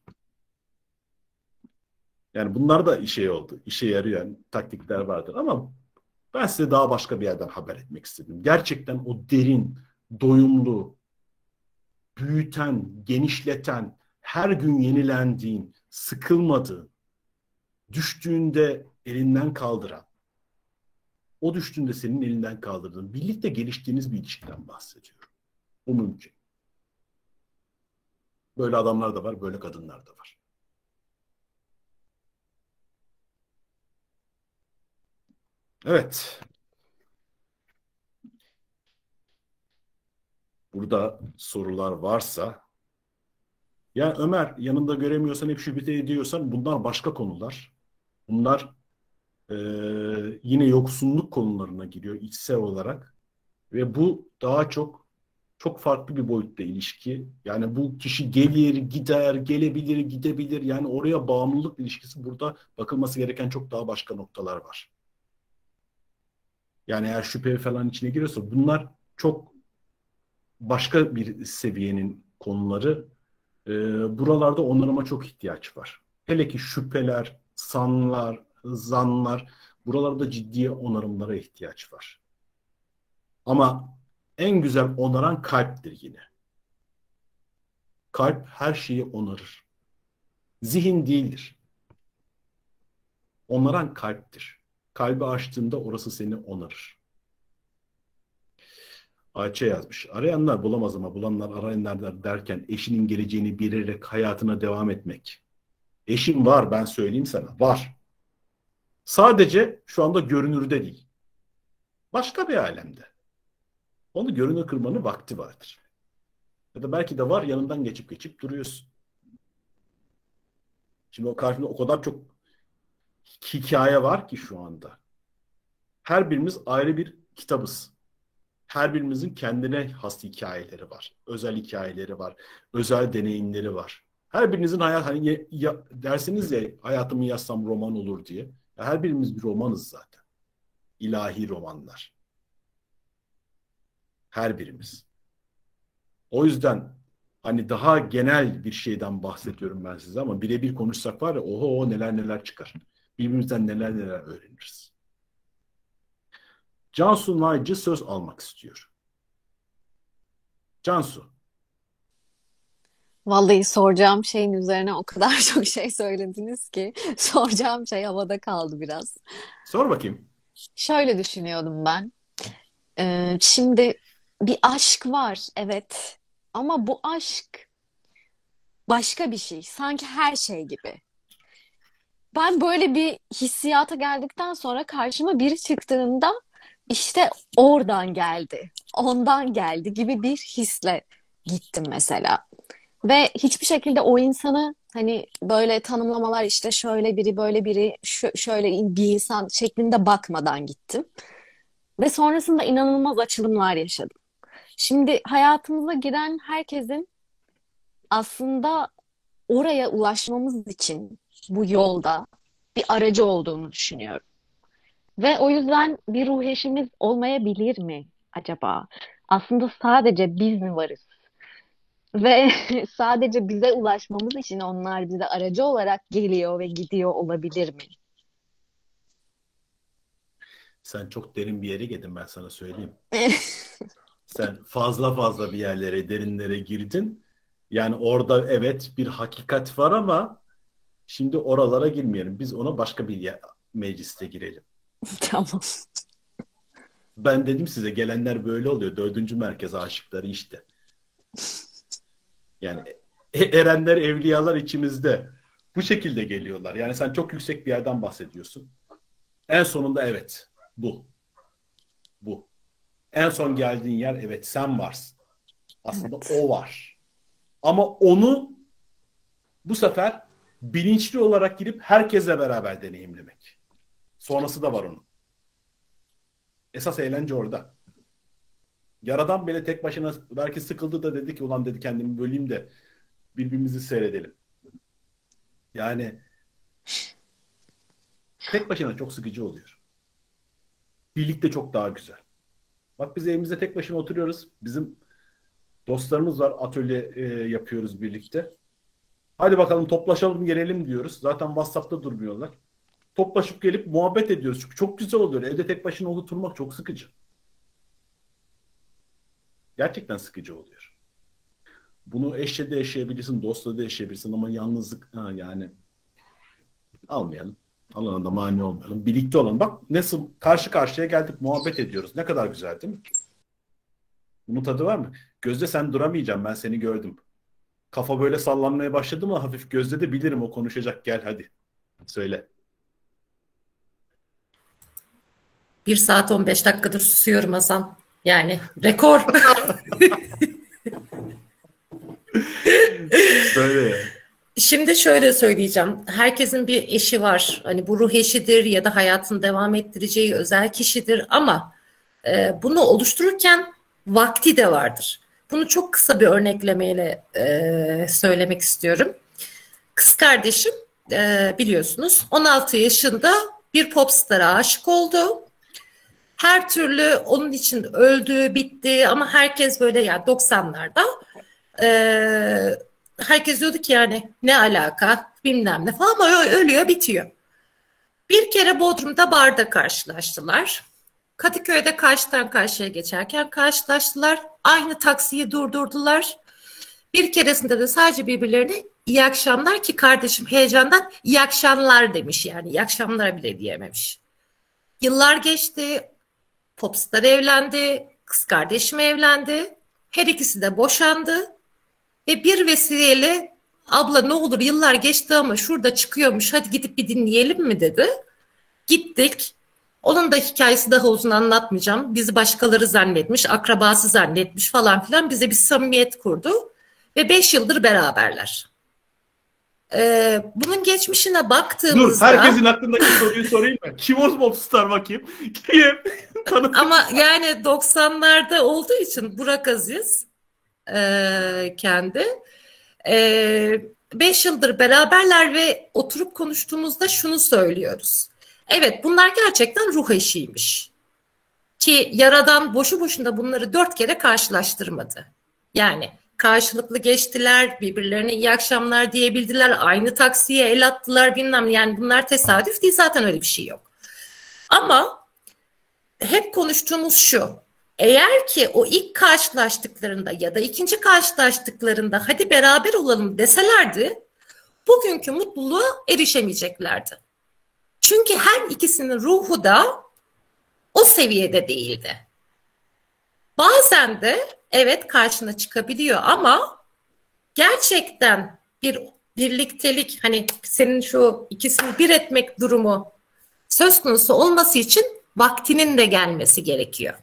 Yani bunlar da işe oldu. İşe yarayan taktikler vardır ama ben size daha başka bir yerden haber etmek istedim. Gerçekten o derin, doyumlu, büyüten, genişleten, her gün yenilendiğin, sıkılmadığın, düştüğünde elinden kaldıran, o düştüğünde senin elinden kaldırdığın, birlikte geliştiğiniz bir ilişkiden bahsediyorum. Bu mümkün. Böyle adamlar da var, böyle kadınlar da var. Evet. Burada sorular varsa ya Ömer yanında göremiyorsan hep şüphe ediyorsan bunlar başka konular. Bunlar e, yine yoksunluk konularına giriyor içsel olarak ve bu daha çok çok farklı bir boyutta ilişki. Yani bu kişi gelir, gider, gelebilir, gidebilir. Yani oraya bağımlılık ilişkisi burada bakılması gereken çok daha başka noktalar var. Yani eğer şüphe falan içine giriyorsa bunlar çok başka bir seviyenin konuları. E, buralarda onarıma çok ihtiyaç var. Hele ki şüpheler, sanlar, zanlar buralarda ciddi onarımlara ihtiyaç var. Ama en güzel onaran kalptir yine. Kalp her şeyi onarır. Zihin değildir. Onaran kalptir. Kalbi açtığında orası seni onarır. Ayça yazmış. Arayanlar bulamaz ama bulanlar arayanlar derken eşinin geleceğini bilerek hayatına devam etmek. Eşim var ben söyleyeyim sana. Var. Sadece şu anda görünürde değil. Başka bir alemde. Onu görünür kırmanın vakti vardır. Ya da belki de var yanından geçip geçip duruyorsun. Şimdi o karşında o kadar çok hikaye var ki şu anda. Her birimiz ayrı bir kitabız. Her birimizin kendine has hikayeleri var. Özel hikayeleri var. Özel deneyimleri var. Her birinizin hayat hani ya, ya, dersiniz ya hayatımı yazsam roman olur diye. Ya her birimiz bir romanız zaten. İlahi romanlar. Her birimiz. O yüzden hani daha genel bir şeyden bahsediyorum ben size ama birebir konuşsak var ya oho neler neler çıkar. Birbirimizden neler neler öğreniriz. Cansu Naycı söz almak istiyor. Cansu. Vallahi soracağım şeyin üzerine o kadar çok şey söylediniz ki soracağım şey havada kaldı biraz. Sor bakayım. Şöyle düşünüyordum ben. Ee, şimdi bir aşk var, evet. Ama bu aşk başka bir şey. Sanki her şey gibi. Ben böyle bir hissiyata geldikten sonra karşıma biri çıktığında işte oradan geldi, ondan geldi gibi bir hisle gittim mesela. Ve hiçbir şekilde o insanı hani böyle tanımlamalar işte şöyle biri böyle biri şöyle bir insan şeklinde bakmadan gittim. Ve sonrasında inanılmaz açılımlar yaşadım. Şimdi hayatımıza giren herkesin aslında oraya ulaşmamız için bu yolda bir aracı olduğunu düşünüyorum. Ve o yüzden bir ruh eşimiz olmayabilir mi acaba? Aslında sadece biz mi varız? Ve sadece bize ulaşmamız için onlar bize aracı olarak geliyor ve gidiyor olabilir mi? Sen çok derin bir yere girdin ben sana söyleyeyim. Sen fazla fazla bir yerlere, derinlere girdin. Yani orada evet bir hakikat var ama şimdi oralara girmeyelim. Biz ona başka bir yer, mecliste girelim. Tamam. Ben dedim size gelenler böyle oluyor. Dördüncü merkez aşıkları işte. Yani e, erenler, evliyalar içimizde. Bu şekilde geliyorlar. Yani sen çok yüksek bir yerden bahsediyorsun. En sonunda evet bu. Bu. En son geldiğin yer evet sen varsın. Aslında evet. o var. Ama onu bu sefer bilinçli olarak girip herkesle beraber deneyimlemek. Sonrası da var onun. Esas eğlence orada. Yaradan bile tek başına belki sıkıldı da dedi ki ulan dedi kendimi böleyim de birbirimizi seyredelim. Yani tek başına çok sıkıcı oluyor. Birlikte çok daha güzel. Bak biz evimizde tek başına oturuyoruz. Bizim dostlarımız var. Atölye e, yapıyoruz birlikte. Hadi bakalım toplaşalım gelelim diyoruz. Zaten WhatsApp'ta durmuyorlar. Toplaşıp gelip muhabbet ediyoruz. Çünkü çok güzel oluyor. Evde tek başına oturmak çok sıkıcı. Gerçekten sıkıcı oluyor. Bunu eşle de yaşayabilirsin, dostla da yaşayabilirsin ama yalnızlık ha, yani almayalım. Alana da mani olmayalım. Birlikte olalım. Bak nasıl karşı karşıya geldik, muhabbet ediyoruz. Ne kadar güzel değil mi? Bunun tadı var mı? Gözde sen duramayacaksın. Ben seni gördüm. Kafa böyle sallanmaya başladı mı hafif Gözde de bilirim o konuşacak. Gel hadi. Söyle. 1 saat 15 dakikadır susuyorum Hasan. Yani rekor. Söyle. Şimdi şöyle söyleyeceğim. Herkesin bir eşi var. Hani bu ruh eşidir ya da hayatını devam ettireceği özel kişidir ama e, bunu oluştururken vakti de vardır. Bunu çok kısa bir örneklemeyle e, söylemek istiyorum. Kız kardeşim e, biliyorsunuz 16 yaşında bir popstara aşık oldu. Her türlü onun için öldü, bitti ama herkes böyle yani 90'larda e, herkes diyordu ki yani ne alaka bilmem ne falan ama ölüyor bitiyor. Bir kere Bodrum'da barda karşılaştılar. Kadıköy'de karşıdan karşıya geçerken karşılaştılar. Aynı taksiyi durdurdular. Bir keresinde de sadece birbirlerine iyi akşamlar ki kardeşim heyecandan iyi akşamlar demiş yani iyi akşamlar bile diyememiş. Yıllar geçti. Popstar evlendi. Kız kardeşim evlendi. Her ikisi de boşandı. Ve bir vesileyle abla ne olur yıllar geçti ama şurada çıkıyormuş hadi gidip bir dinleyelim mi dedi. Gittik. Onun da hikayesi daha uzun anlatmayacağım. Bizi başkaları zannetmiş, akrabası zannetmiş falan filan. Bize bir samimiyet kurdu. Ve beş yıldır beraberler. Ee, bunun geçmişine Dur, baktığımızda... herkesin aklındaki soruyu sorayım mı? Kim o popstar bakayım? Kim? Ama yani 90'larda olduğu için Burak Aziz e, kendi. E, beş yıldır beraberler ve oturup konuştuğumuzda şunu söylüyoruz. Evet bunlar gerçekten ruh eşiymiş. Ki Yaradan boşu boşuna bunları dört kere karşılaştırmadı. Yani karşılıklı geçtiler, birbirlerine iyi akşamlar diyebildiler, aynı taksiye el attılar bilmem yani bunlar tesadüf değil zaten öyle bir şey yok. Ama hep konuştuğumuz şu. Eğer ki o ilk karşılaştıklarında ya da ikinci karşılaştıklarında hadi beraber olalım deselerdi bugünkü mutluluğa erişemeyeceklerdi. Çünkü her ikisinin ruhu da o seviyede değildi. Bazen de evet karşına çıkabiliyor ama gerçekten bir birliktelik hani senin şu ikisini bir etmek durumu söz konusu olması için vaktinin de gelmesi gerekiyor.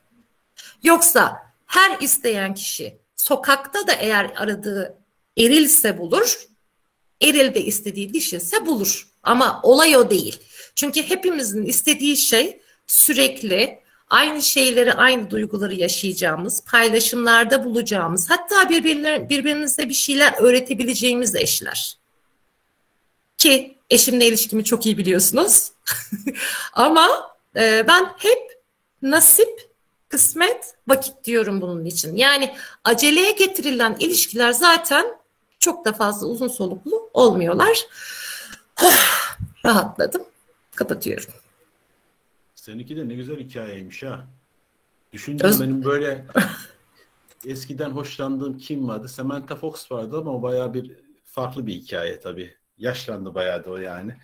Yoksa her isteyen kişi sokakta da eğer aradığı erilse bulur, eril de istediği dişilse bulur. Ama olay o değil. Çünkü hepimizin istediği şey sürekli aynı şeyleri, aynı duyguları yaşayacağımız, paylaşımlarda bulacağımız, hatta birbirler, birbirimize bir şeyler öğretebileceğimiz eşler. Ki eşimle ilişkimi çok iyi biliyorsunuz. Ama e, ben hep nasip, kısmet, vakit diyorum bunun için. Yani aceleye getirilen ilişkiler zaten çok da fazla uzun soluklu olmuyorlar. Rahatladım. Kapatıyorum. Seninki de ne güzel hikayeymiş ha. Düşünce Öz- benim böyle eskiden hoşlandığım kim vardı? Samantha Fox vardı ama o bayağı bir farklı bir hikaye tabii. Yaşlandı bayağı da o yani.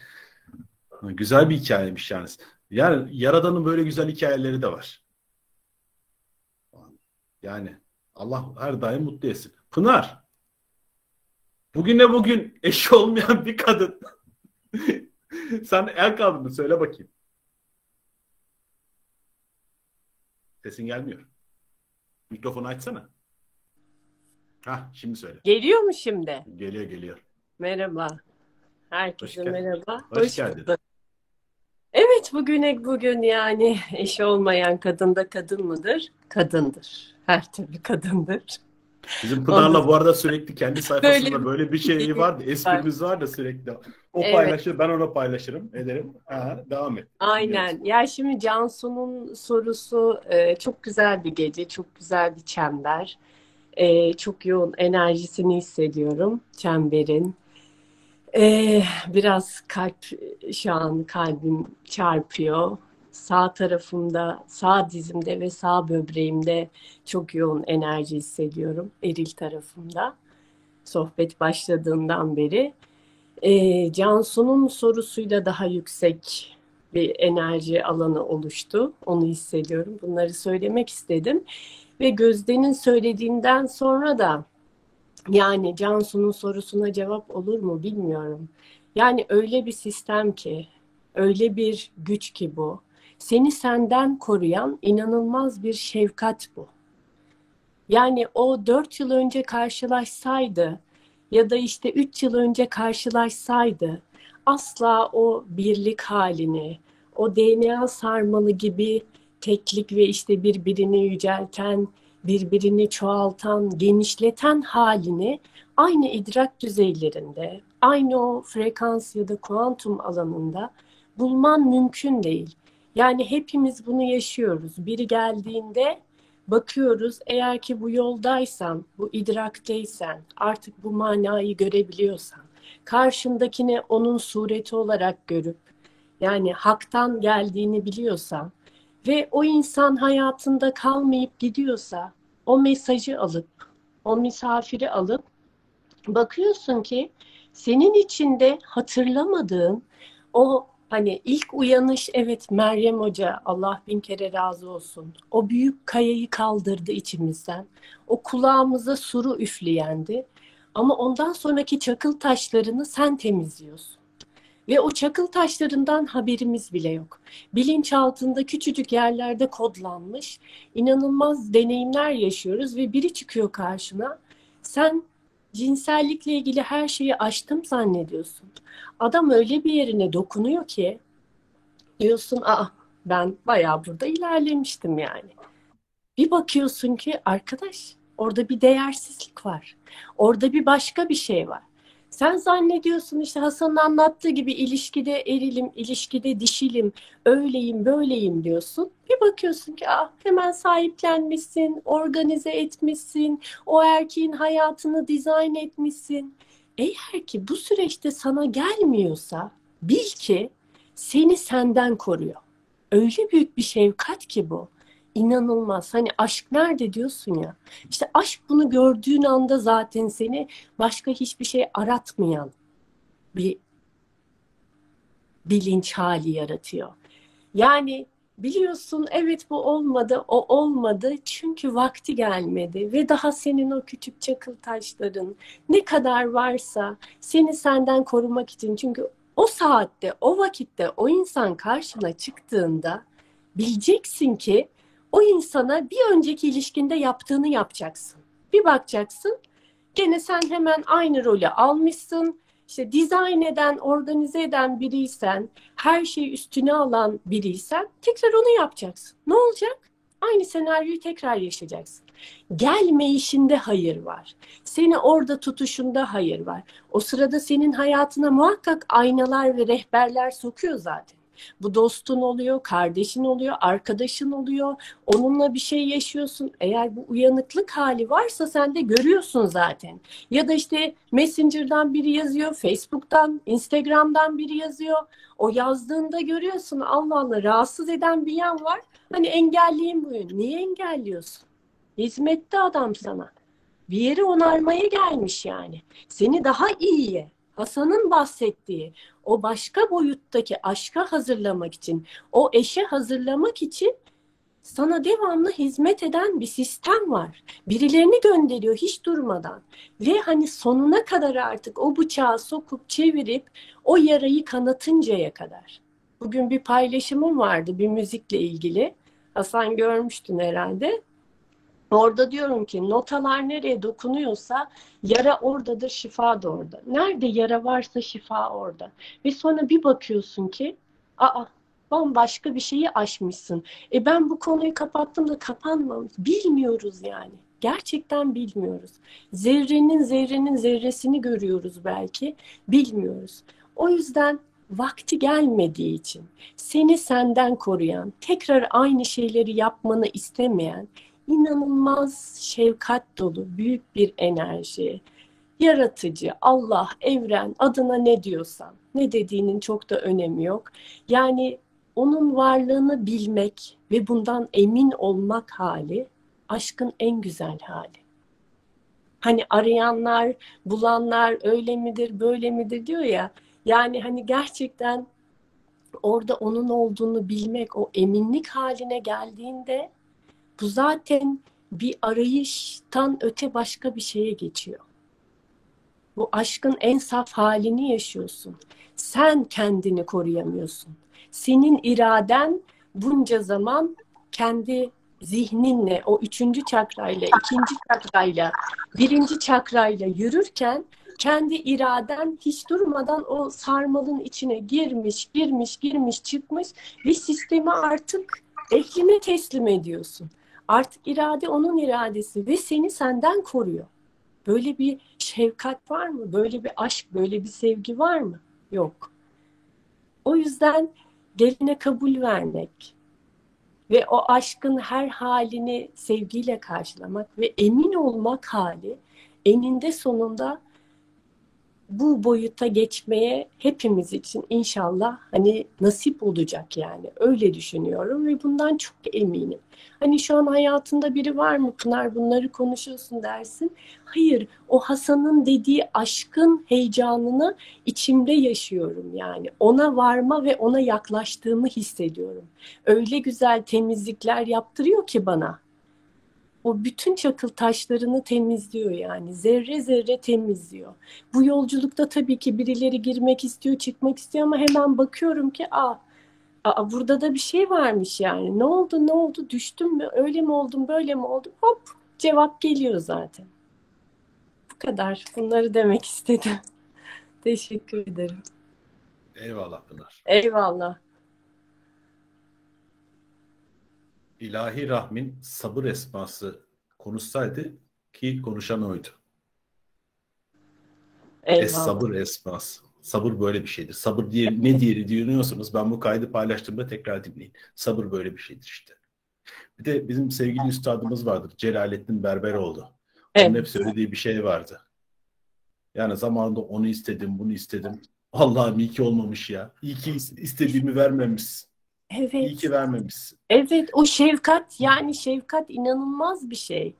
Güzel bir hikayeymiş yani. Yani Yaradan'ın böyle güzel hikayeleri de var. Yani Allah her daim mutlu etsin. Pınar. Bugüne bugün eşi olmayan bir kadın. Sen el kaldırdın söyle bakayım. Sesin gelmiyor. Mikrofonu açsana. Ha şimdi söyle. Geliyor mu şimdi? Geliyor geliyor. Merhaba. Herkese Hoş merhaba. Hoş geldin. bulduk. Evet, bugüne bugün yani eşi olmayan kadın da kadın mıdır? Kadındır. Her türlü kadındır. Bizim Pınar'la bu arada sürekli kendi sayfasında Böyle- böyle bir şey vardı. Esprimiz var da sürekli. O Evet. paylaşır, ben ona paylaşırım, ederim. Aha, devam et. Aynen. Ya şimdi Cansu'nun sorusu e, çok güzel bir gece, çok güzel bir çember. E, çok yoğun enerjisini hissediyorum çemberin. E, biraz kalp şu an kalbim çarpıyor. Sağ tarafımda, sağ dizimde ve sağ böbreğimde çok yoğun enerji hissediyorum. Eril tarafımda. Sohbet başladığından beri. E, Cansu'nun sorusuyla daha yüksek bir enerji alanı oluştu. Onu hissediyorum. Bunları söylemek istedim. Ve Gözde'nin söylediğinden sonra da yani Cansu'nun sorusuna cevap olur mu bilmiyorum. Yani öyle bir sistem ki, öyle bir güç ki bu. Seni senden koruyan inanılmaz bir şefkat bu. Yani o dört yıl önce karşılaşsaydı ya da işte üç yıl önce karşılaşsaydı asla o birlik halini, o DNA sarmalı gibi teklik ve işte birbirini yücelten, birbirini çoğaltan, genişleten halini aynı idrak düzeylerinde, aynı o frekans ya da kuantum alanında bulman mümkün değil. Yani hepimiz bunu yaşıyoruz. Biri geldiğinde bakıyoruz eğer ki bu yoldaysan, bu idrakteysen, artık bu manayı görebiliyorsan, karşındakini onun sureti olarak görüp yani haktan geldiğini biliyorsan ve o insan hayatında kalmayıp gidiyorsa o mesajı alıp o misafiri alıp bakıyorsun ki senin içinde hatırlamadığın o hani ilk uyanış evet Meryem Hoca Allah bin kere razı olsun. O büyük kayayı kaldırdı içimizden. O kulağımıza suru üfleyendi. Ama ondan sonraki çakıl taşlarını sen temizliyorsun. Ve o çakıl taşlarından haberimiz bile yok. Bilinçaltında küçücük yerlerde kodlanmış inanılmaz deneyimler yaşıyoruz ve biri çıkıyor karşına. Sen cinsellikle ilgili her şeyi aştım zannediyorsun. Adam öyle bir yerine dokunuyor ki diyorsun aa ben bayağı burada ilerlemiştim yani. Bir bakıyorsun ki arkadaş orada bir değersizlik var. Orada bir başka bir şey var. Sen zannediyorsun işte Hasan'ın anlattığı gibi ilişkide erilim, ilişkide dişilim, öyleyim, böyleyim diyorsun. Bir bakıyorsun ki ah, hemen sahiplenmişsin, organize etmişsin, o erkeğin hayatını dizayn etmişsin. Eğer ki bu süreçte sana gelmiyorsa bil ki seni senden koruyor. Öyle büyük bir şefkat ki bu. İnanılmaz. Hani aşk nerede diyorsun ya. İşte aşk bunu gördüğün anda zaten seni başka hiçbir şey aratmayan bir bilinç hali yaratıyor. Yani biliyorsun evet bu olmadı, o olmadı çünkü vakti gelmedi ve daha senin o küçük çakıl taşların ne kadar varsa seni senden korumak için çünkü o saatte, o vakitte o insan karşına çıktığında bileceksin ki o insana bir önceki ilişkinde yaptığını yapacaksın. Bir bakacaksın gene sen hemen aynı rolü almışsın. İşte dizayn eden, organize eden biriysen, her şeyi üstüne alan biriysen tekrar onu yapacaksın. Ne olacak? Aynı senaryoyu tekrar yaşayacaksın. Gelmeyişinde hayır var. Seni orada tutuşunda hayır var. O sırada senin hayatına muhakkak aynalar ve rehberler sokuyor zaten. Bu dostun oluyor, kardeşin oluyor, arkadaşın oluyor. Onunla bir şey yaşıyorsun. Eğer bu uyanıklık hali varsa sen de görüyorsun zaten. Ya da işte Messenger'dan biri yazıyor, Facebook'tan, Instagram'dan biri yazıyor. O yazdığında görüyorsun Allah Allah rahatsız eden bir yan var. Hani engelleyin bu. Niye engelliyorsun? Hizmette adam sana. Bir yeri onarmaya gelmiş yani. Seni daha iyiye, Hasan'ın bahsettiği o başka boyuttaki aşka hazırlamak için, o eşe hazırlamak için sana devamlı hizmet eden bir sistem var. Birilerini gönderiyor hiç durmadan. Ve hani sonuna kadar artık o bıçağı sokup çevirip o yarayı kanatıncaya kadar. Bugün bir paylaşımım vardı bir müzikle ilgili. Hasan görmüştün herhalde. Orada diyorum ki notalar nereye dokunuyorsa yara oradadır, şifa da orada. Nerede yara varsa şifa orada. Ve sonra bir bakıyorsun ki aa bambaşka bir şeyi aşmışsın. E ben bu konuyu kapattım da kapanmamış. Bilmiyoruz yani. Gerçekten bilmiyoruz. Zerrenin zerrenin zerresini görüyoruz belki. Bilmiyoruz. O yüzden vakti gelmediği için seni senden koruyan, tekrar aynı şeyleri yapmanı istemeyen inanılmaz şefkat dolu büyük bir enerji. Yaratıcı, Allah, evren adına ne diyorsan, ne dediğinin çok da önemi yok. Yani onun varlığını bilmek ve bundan emin olmak hali aşkın en güzel hali. Hani arayanlar, bulanlar öyle midir, böyle midir diyor ya. Yani hani gerçekten orada onun olduğunu bilmek, o eminlik haline geldiğinde bu zaten bir arayıştan öte başka bir şeye geçiyor. Bu aşkın en saf halini yaşıyorsun. Sen kendini koruyamıyorsun. Senin iraden bunca zaman kendi zihninle, o üçüncü çakrayla, ikinci çakrayla, birinci çakrayla yürürken kendi iraden hiç durmadan o sarmalın içine girmiş, girmiş, girmiş, çıkmış ve sistemi artık ehline teslim ediyorsun. Artık irade onun iradesi ve seni senden koruyor. Böyle bir şefkat var mı? Böyle bir aşk, böyle bir sevgi var mı? Yok. O yüzden geline kabul vermek ve o aşkın her halini sevgiyle karşılamak ve emin olmak hali eninde sonunda bu boyuta geçmeye hepimiz için inşallah hani nasip olacak yani öyle düşünüyorum ve bundan çok eminim. Hani şu an hayatında biri var mı Pınar bunları konuşuyorsun dersin. Hayır o Hasan'ın dediği aşkın heyecanını içimde yaşıyorum yani. Ona varma ve ona yaklaştığımı hissediyorum. Öyle güzel temizlikler yaptırıyor ki bana o bütün çakıl taşlarını temizliyor yani. Zerre zerre temizliyor. Bu yolculukta tabii ki birileri girmek istiyor, çıkmak istiyor ama hemen bakıyorum ki aa, aa burada da bir şey varmış yani. Ne oldu, ne oldu, düştüm mü, öyle mi oldum, böyle mi oldum? Hop cevap geliyor zaten. Bu kadar. Bunları demek istedim. Teşekkür ederim. Eyvallah Pınar. Eyvallah. İlahi Rahmin sabır esması konuşsaydı ki konuşan oydu. Eyvallah. Es sabır esması. Sabır böyle bir şeydir. Sabır diye ne diye dinliyorsunuz? Ben bu kaydı paylaştığımda tekrar dinleyin. Sabır böyle bir şeydir işte. Bir de bizim sevgili üstadımız vardır. Celalettin Berberoğlu. Onun Evet. hep söylediği bir şey vardı. Yani zamanında onu istedim, bunu istedim. Allah'ım iyi ki olmamış ya. İyi ki istediğimi vermemişsin. İyi Evet. ki vermemişsin. Evet o şefkat yani şefkat inanılmaz bir şey.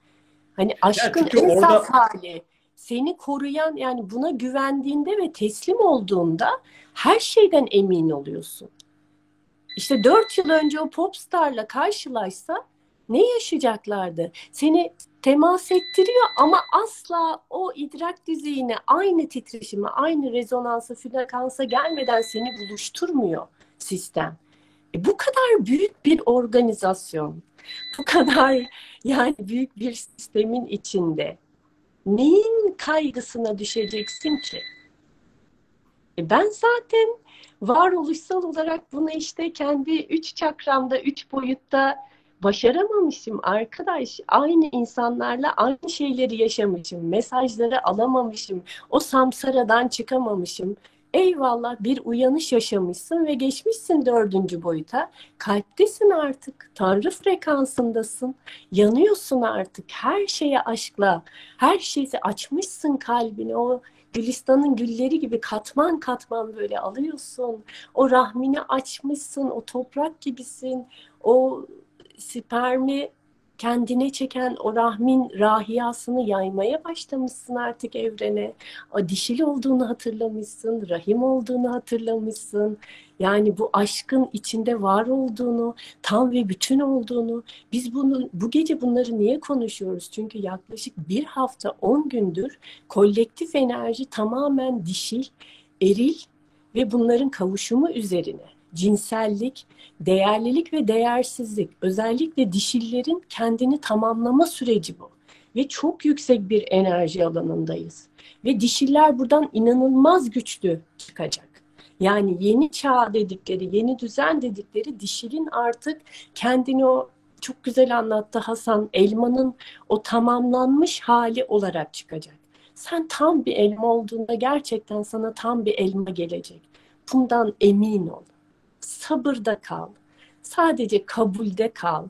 Hani aşkın çünkü en orada- hali. Seni koruyan yani buna güvendiğinde ve teslim olduğunda her şeyden emin oluyorsun. İşte dört yıl önce o popstarla karşılaşsa ne yaşayacaklardı? Seni temas ettiriyor ama asla o idrak düzeyine aynı titreşime, aynı rezonansa, frekansa gelmeden seni buluşturmuyor sistem. E, bu kadar büyük bir organizasyon, bu kadar yani büyük bir sistemin içinde neyin kaygısına düşeceksin ki? E, ben zaten varoluşsal olarak bunu işte kendi üç çakramda, üç boyutta başaramamışım arkadaş. Aynı insanlarla aynı şeyleri yaşamışım, mesajları alamamışım, o samsaradan çıkamamışım. Eyvallah bir uyanış yaşamışsın ve geçmişsin dördüncü boyuta. Kalptesin artık. Tanrı frekansındasın. Yanıyorsun artık. Her şeye aşkla. Her şeyi açmışsın kalbini. O Gülistan'ın gülleri gibi katman katman böyle alıyorsun. O rahmini açmışsın. O toprak gibisin. O spermi kendine çeken o rahmin rahiyasını yaymaya başlamışsın artık evrene. O dişil olduğunu hatırlamışsın, rahim olduğunu hatırlamışsın. Yani bu aşkın içinde var olduğunu, tam ve bütün olduğunu. Biz bunu bu gece bunları niye konuşuyoruz? Çünkü yaklaşık bir hafta, on gündür kolektif enerji tamamen dişil, eril ve bunların kavuşumu üzerine. Cinsellik, değerlilik ve değersizlik. Özellikle dişillerin kendini tamamlama süreci bu. Ve çok yüksek bir enerji alanındayız. Ve dişiller buradan inanılmaz güçlü çıkacak. Yani yeni çağ dedikleri, yeni düzen dedikleri dişilin artık kendini o çok güzel anlattı Hasan. Elmanın o tamamlanmış hali olarak çıkacak. Sen tam bir elma olduğunda gerçekten sana tam bir elma gelecek. Bundan emin ol. Sabırda kal. Sadece kabulde kal.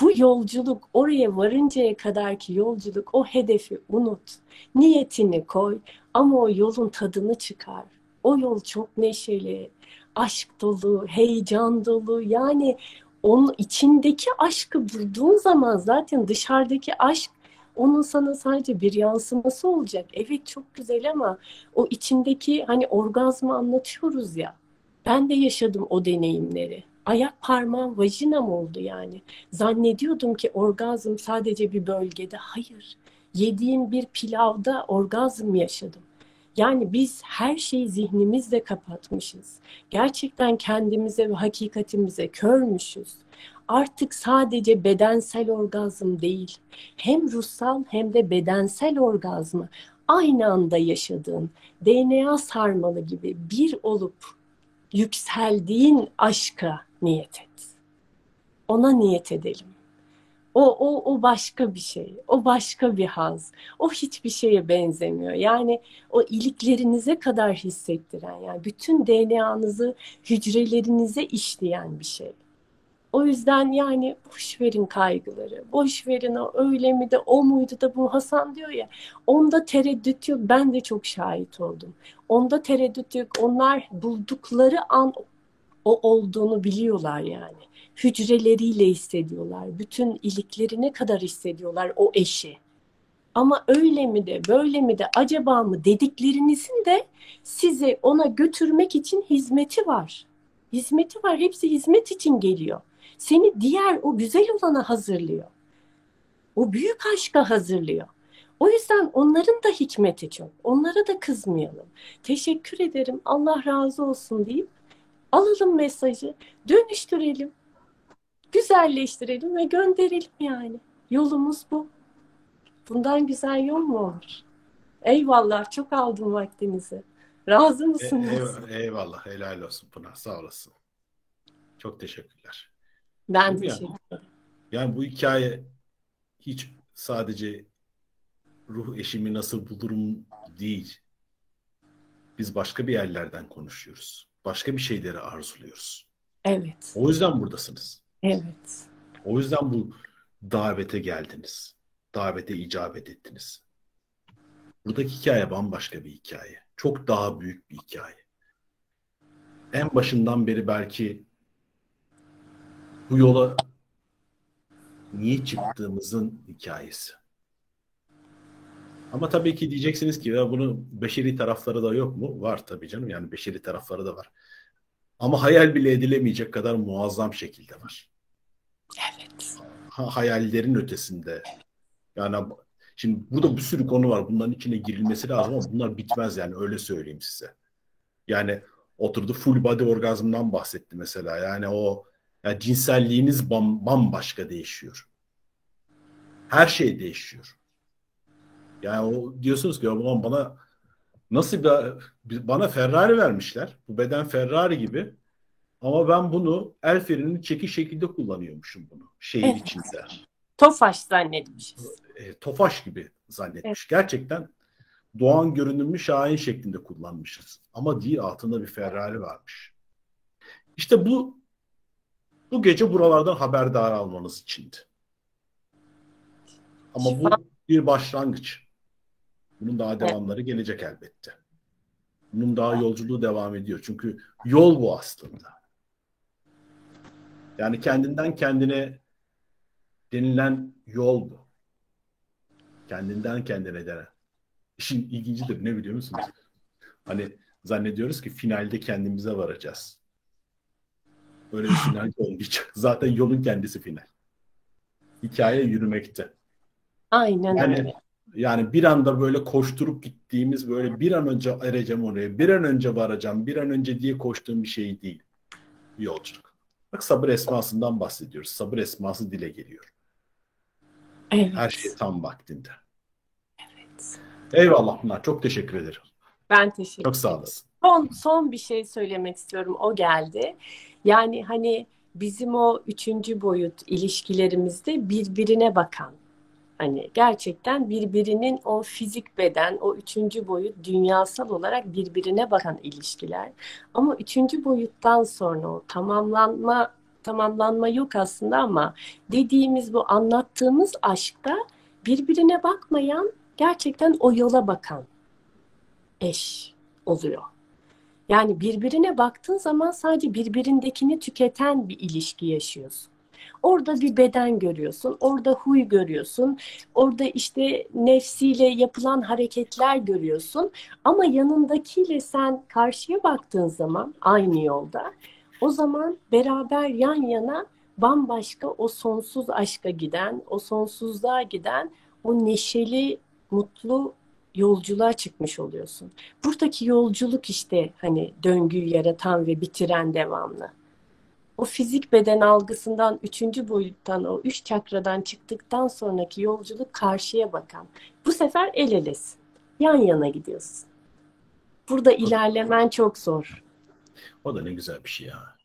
Bu yolculuk oraya varıncaya kadar ki yolculuk o hedefi unut. Niyetini koy ama o yolun tadını çıkar. O yol çok neşeli, aşk dolu, heyecan dolu. Yani onun içindeki aşkı bulduğun zaman zaten dışarıdaki aşk onun sana sadece bir yansıması olacak. Evet çok güzel ama o içindeki hani orgazmı anlatıyoruz ya. Ben de yaşadım o deneyimleri. Ayak parmağım vajinam oldu yani. Zannediyordum ki orgazm sadece bir bölgede. Hayır. Yediğim bir pilavda orgazm yaşadım. Yani biz her şeyi zihnimizle kapatmışız. Gerçekten kendimize ve hakikatimize körmüşüz. Artık sadece bedensel orgazm değil, hem ruhsal hem de bedensel orgazmı aynı anda yaşadığın, DNA sarmalı gibi bir olup yükseldiğin aşka niyet et. Ona niyet edelim. O, o, o başka bir şey. O başka bir haz. O hiçbir şeye benzemiyor. Yani o iliklerinize kadar hissettiren, yani bütün DNA'nızı hücrelerinize işleyen bir şey. O yüzden yani boş verin kaygıları. Boş verin o öyle mi de o muydu da bu Hasan diyor ya. Onda tereddüt yok. Ben de çok şahit oldum. Onda tereddüt yok. Onlar buldukları an o olduğunu biliyorlar yani hücreleriyle hissediyorlar. Bütün iliklerine kadar hissediyorlar o eşi. Ama öyle mi de böyle mi de acaba mı dediklerinizin de sizi ona götürmek için hizmeti var. Hizmeti var. Hepsi hizmet için geliyor. Seni diğer o güzel olana hazırlıyor. O büyük aşka hazırlıyor. O yüzden onların da hikmeti çok. Onlara da kızmayalım. Teşekkür ederim. Allah razı olsun deyip alalım mesajı, dönüştürelim güzelleştirelim ve gönderelim yani. Yolumuz bu. Bundan güzel yol mu olur? Eyvallah çok aldım vaktinizi. Razı mısınız? E, eyvallah helal olsun Pınar sağ olasın. Çok teşekkürler. Ben teşekkür ederim. Yani bu hikaye hiç sadece ruh eşimi nasıl bulurum değil. Biz başka bir yerlerden konuşuyoruz. Başka bir şeyleri arzuluyoruz. Evet. O yüzden buradasınız. Evet. O yüzden bu davete geldiniz. Davete icabet ettiniz. Buradaki hikaye bambaşka bir hikaye. Çok daha büyük bir hikaye. En başından beri belki bu yola niye çıktığımızın hikayesi. Ama tabii ki diyeceksiniz ki ya bunun beşeri tarafları da yok mu? Var tabii canım yani beşeri tarafları da var. Ama hayal bile edilemeyecek kadar muazzam şekilde var. Evet. Ha, hayallerin ötesinde. Yani şimdi burada bir sürü konu var. Bunların içine girilmesi lazım ama bunlar bitmez yani öyle söyleyeyim size. Yani oturdu full body orgazmdan bahsetti mesela. Yani o yani cinselliğiniz bam, bambaşka değişiyor. Her şey değişiyor. Yani o diyorsunuz ki ulan bana nasıl bir bana Ferrari vermişler. Bu beden Ferrari gibi. Ama ben bunu el frenini çeki şekilde kullanıyormuşum bunu şehir evet. içinde. Tofaş zannetmişiz. E, tofaş gibi zannetmiş. Evet. Gerçekten Doğan görünümlü Şahin şeklinde kullanmışız. Ama değil altında bir Ferrari varmış. İşte bu bu gece buralardan haberdar almanız içindi. Ama bu bir başlangıç. Bunun daha devamları gelecek elbette. Bunun daha yolculuğu devam ediyor. Çünkü yol bu aslında. Yani kendinden kendine denilen yol bu. Kendinden kendine denen. İşin ilgincidir ne biliyor musunuz? Hani zannediyoruz ki finalde kendimize varacağız. Öyle bir final olmayacak. Zaten yolun kendisi final. Hikaye yürümekte. Aynen yani, öyle. Yani bir anda böyle koşturup gittiğimiz böyle bir an önce ereceğim oraya, bir an önce varacağım, bir an önce diye koştuğum bir şey değil. bir yolculuk. Bak sabır esmasından bahsediyoruz. Sabır esması dile geliyor. Evet. Her şey tam vaktinde. Eyvallah Pınar. Çok teşekkür ederim. Ben teşekkür Çok sağ olasın. Son, son bir şey söylemek istiyorum. O geldi. Yani hani bizim o üçüncü boyut ilişkilerimizde birbirine bakan, hani gerçekten birbirinin o fizik beden, o üçüncü boyut dünyasal olarak birbirine bakan ilişkiler. Ama üçüncü boyuttan sonra o tamamlanma tamamlanma yok aslında ama dediğimiz bu anlattığımız aşkta birbirine bakmayan gerçekten o yola bakan eş oluyor. Yani birbirine baktığın zaman sadece birbirindekini tüketen bir ilişki yaşıyorsun. Orada bir beden görüyorsun, orada huy görüyorsun, orada işte nefsiyle yapılan hareketler görüyorsun. Ama yanındakiyle sen karşıya baktığın zaman aynı yolda, o zaman beraber yan yana bambaşka o sonsuz aşka giden, o sonsuzluğa giden o neşeli, mutlu yolculuğa çıkmış oluyorsun. Buradaki yolculuk işte hani döngüyü yaratan ve bitiren devamlı. O fizik beden algısından üçüncü boyuttan o üç çakradan çıktıktan sonraki yolculuk karşıya bakan. Bu sefer el elesin. Yan yana gidiyorsun. Burada ilerlemen çok zor. O da ne güzel bir şey ya.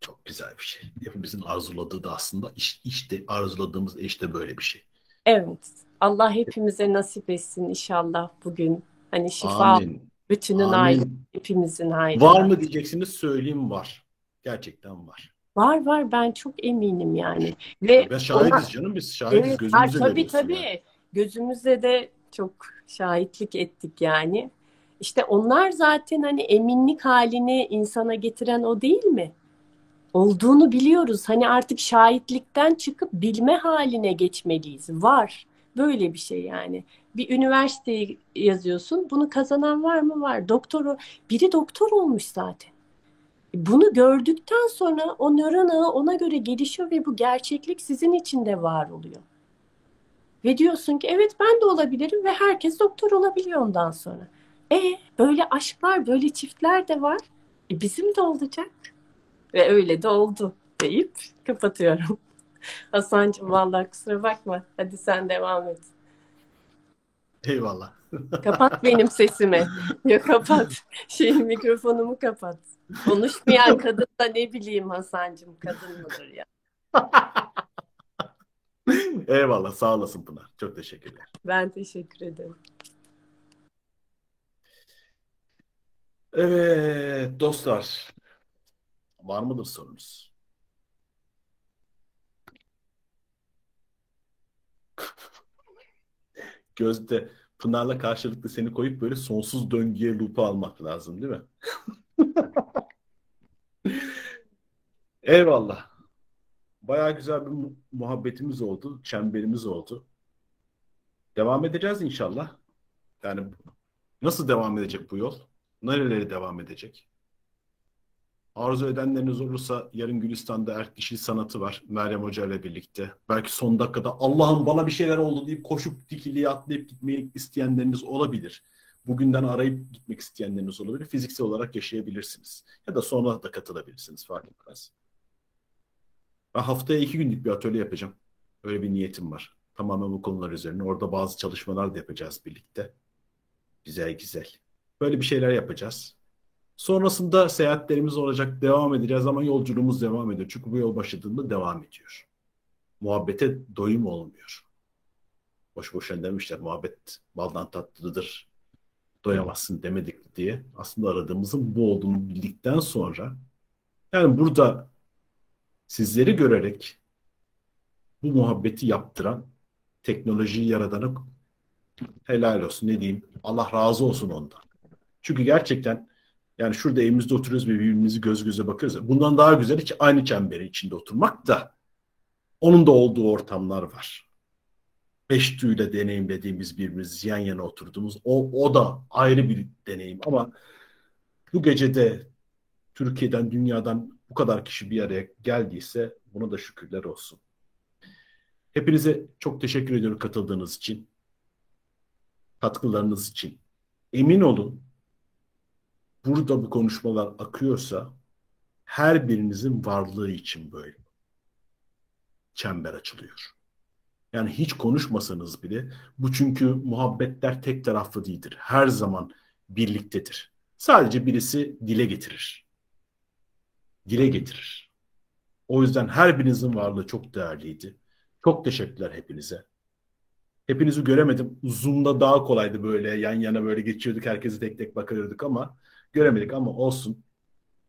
Çok güzel bir şey. Hepimizin arzuladığı da aslında iş, işte arzuladığımız işte böyle bir şey. Evet. Allah hepimize nasip etsin inşallah bugün. Hani şifa Amin. bütünün Amin. ayrı, hepimizin ayrı. Var mı diyeceksiniz söyleyeyim var. Gerçekten var. Var var ben çok eminim yani. Ve Ve şahidiz ona- canım biz şahidiz Evet, gözümüzle ha, tabii görüyoruz tabii. yani. Gözümüzle de çok şahitlik ettik yani. İşte onlar zaten hani eminlik halini insana getiren o değil mi? Olduğunu biliyoruz. Hani artık şahitlikten çıkıp bilme haline geçmeliyiz. Var. Böyle bir şey yani. Bir üniversiteyi yazıyorsun. Bunu kazanan var mı? Var. Doktoru, biri doktor olmuş zaten. Bunu gördükten sonra o nöron ağı ona göre gelişiyor ve bu gerçeklik sizin içinde var oluyor. Ve diyorsun ki evet ben de olabilirim ve herkes doktor olabiliyor ondan sonra. E böyle aşklar, böyle çiftler de var. E, bizim de olacak. Ve öyle de oldu deyip kapatıyorum. Hasan'cığım vallahi kusura bakma. Hadi sen devam et. Eyvallah. Kapat benim sesimi. Ya kapat. Şey mikrofonumu kapat. Konuşmayan kadın da ne bileyim Hasan'cığım kadın mıdır ya? Eyvallah sağ olasın Pınar. Çok teşekkürler. Ben teşekkür ederim. Evet dostlar. Var mıdır sorunuz? Gözde Pınar'la karşılıklı seni koyup böyle sonsuz döngüye loop'a almak lazım değil mi? Eyvallah. Bayağı güzel bir mu- muhabbetimiz oldu, çemberimiz oldu. Devam edeceğiz inşallah. Yani nasıl devam edecek bu yol? Nerelere devam edecek? Arzu edenleriniz olursa yarın Gülistan'da Erk Dişil Sanatı var Meryem Hoca ile birlikte. Belki son dakikada Allah'ım bana bir şeyler oldu deyip koşup dikiliye atlayıp gitmeyi isteyenleriniz olabilir. Bugünden arayıp gitmek isteyenleriniz olabilir. Fiziksel olarak yaşayabilirsiniz. Ya da sonra da katılabilirsiniz fark etmez. Ben haftaya iki günlük bir atölye yapacağım. Öyle bir niyetim var. Tamamen bu konular üzerine. Orada bazı çalışmalar da yapacağız birlikte. Güzel güzel. Böyle bir şeyler yapacağız. Sonrasında seyahatlerimiz olacak, devam edeceğiz ama yolculuğumuz devam ediyor. Çünkü bu yol başladığında devam ediyor. Muhabbete doyum olmuyor. Boş boşuna demişler muhabbet baldan tatlıdır. Doyamazsın demedik diye. Aslında aradığımızın bu olduğunu bildikten sonra yani burada sizleri görerek bu muhabbeti yaptıran teknolojiyi yaradana helal olsun ne diyeyim. Allah razı olsun ondan. Çünkü gerçekten yani şurada evimizde oturuyoruz birbirimizi göz göze bakıyoruz. Bundan daha güzel hiç aynı çemberi içinde oturmak da onun da olduğu ortamlar var. Beş duyuyla deneyimlediğimiz birbirimizi yan yana oturduğumuz o, o da ayrı bir deneyim ama bu gecede Türkiye'den, dünyadan bu kadar kişi bir araya geldiyse buna da şükürler olsun. Hepinize çok teşekkür ediyorum katıldığınız için, katkılarınız için. Emin olun burada bu konuşmalar akıyorsa her birinizin varlığı için böyle çember açılıyor. Yani hiç konuşmasanız bile bu çünkü muhabbetler tek taraflı değildir. Her zaman birliktedir. Sadece birisi dile getirir. Dile getirir. O yüzden her birinizin varlığı çok değerliydi. Çok teşekkürler hepinize. Hepinizi göremedim. Zoom'da daha kolaydı böyle yan yana böyle geçiyorduk. Herkesi tek tek bakıyorduk ama göremedik ama olsun.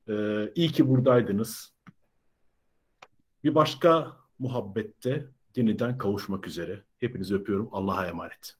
Ee, iyi ki buradaydınız. Bir başka muhabbette yeniden kavuşmak üzere. Hepinizi öpüyorum. Allah'a emanet.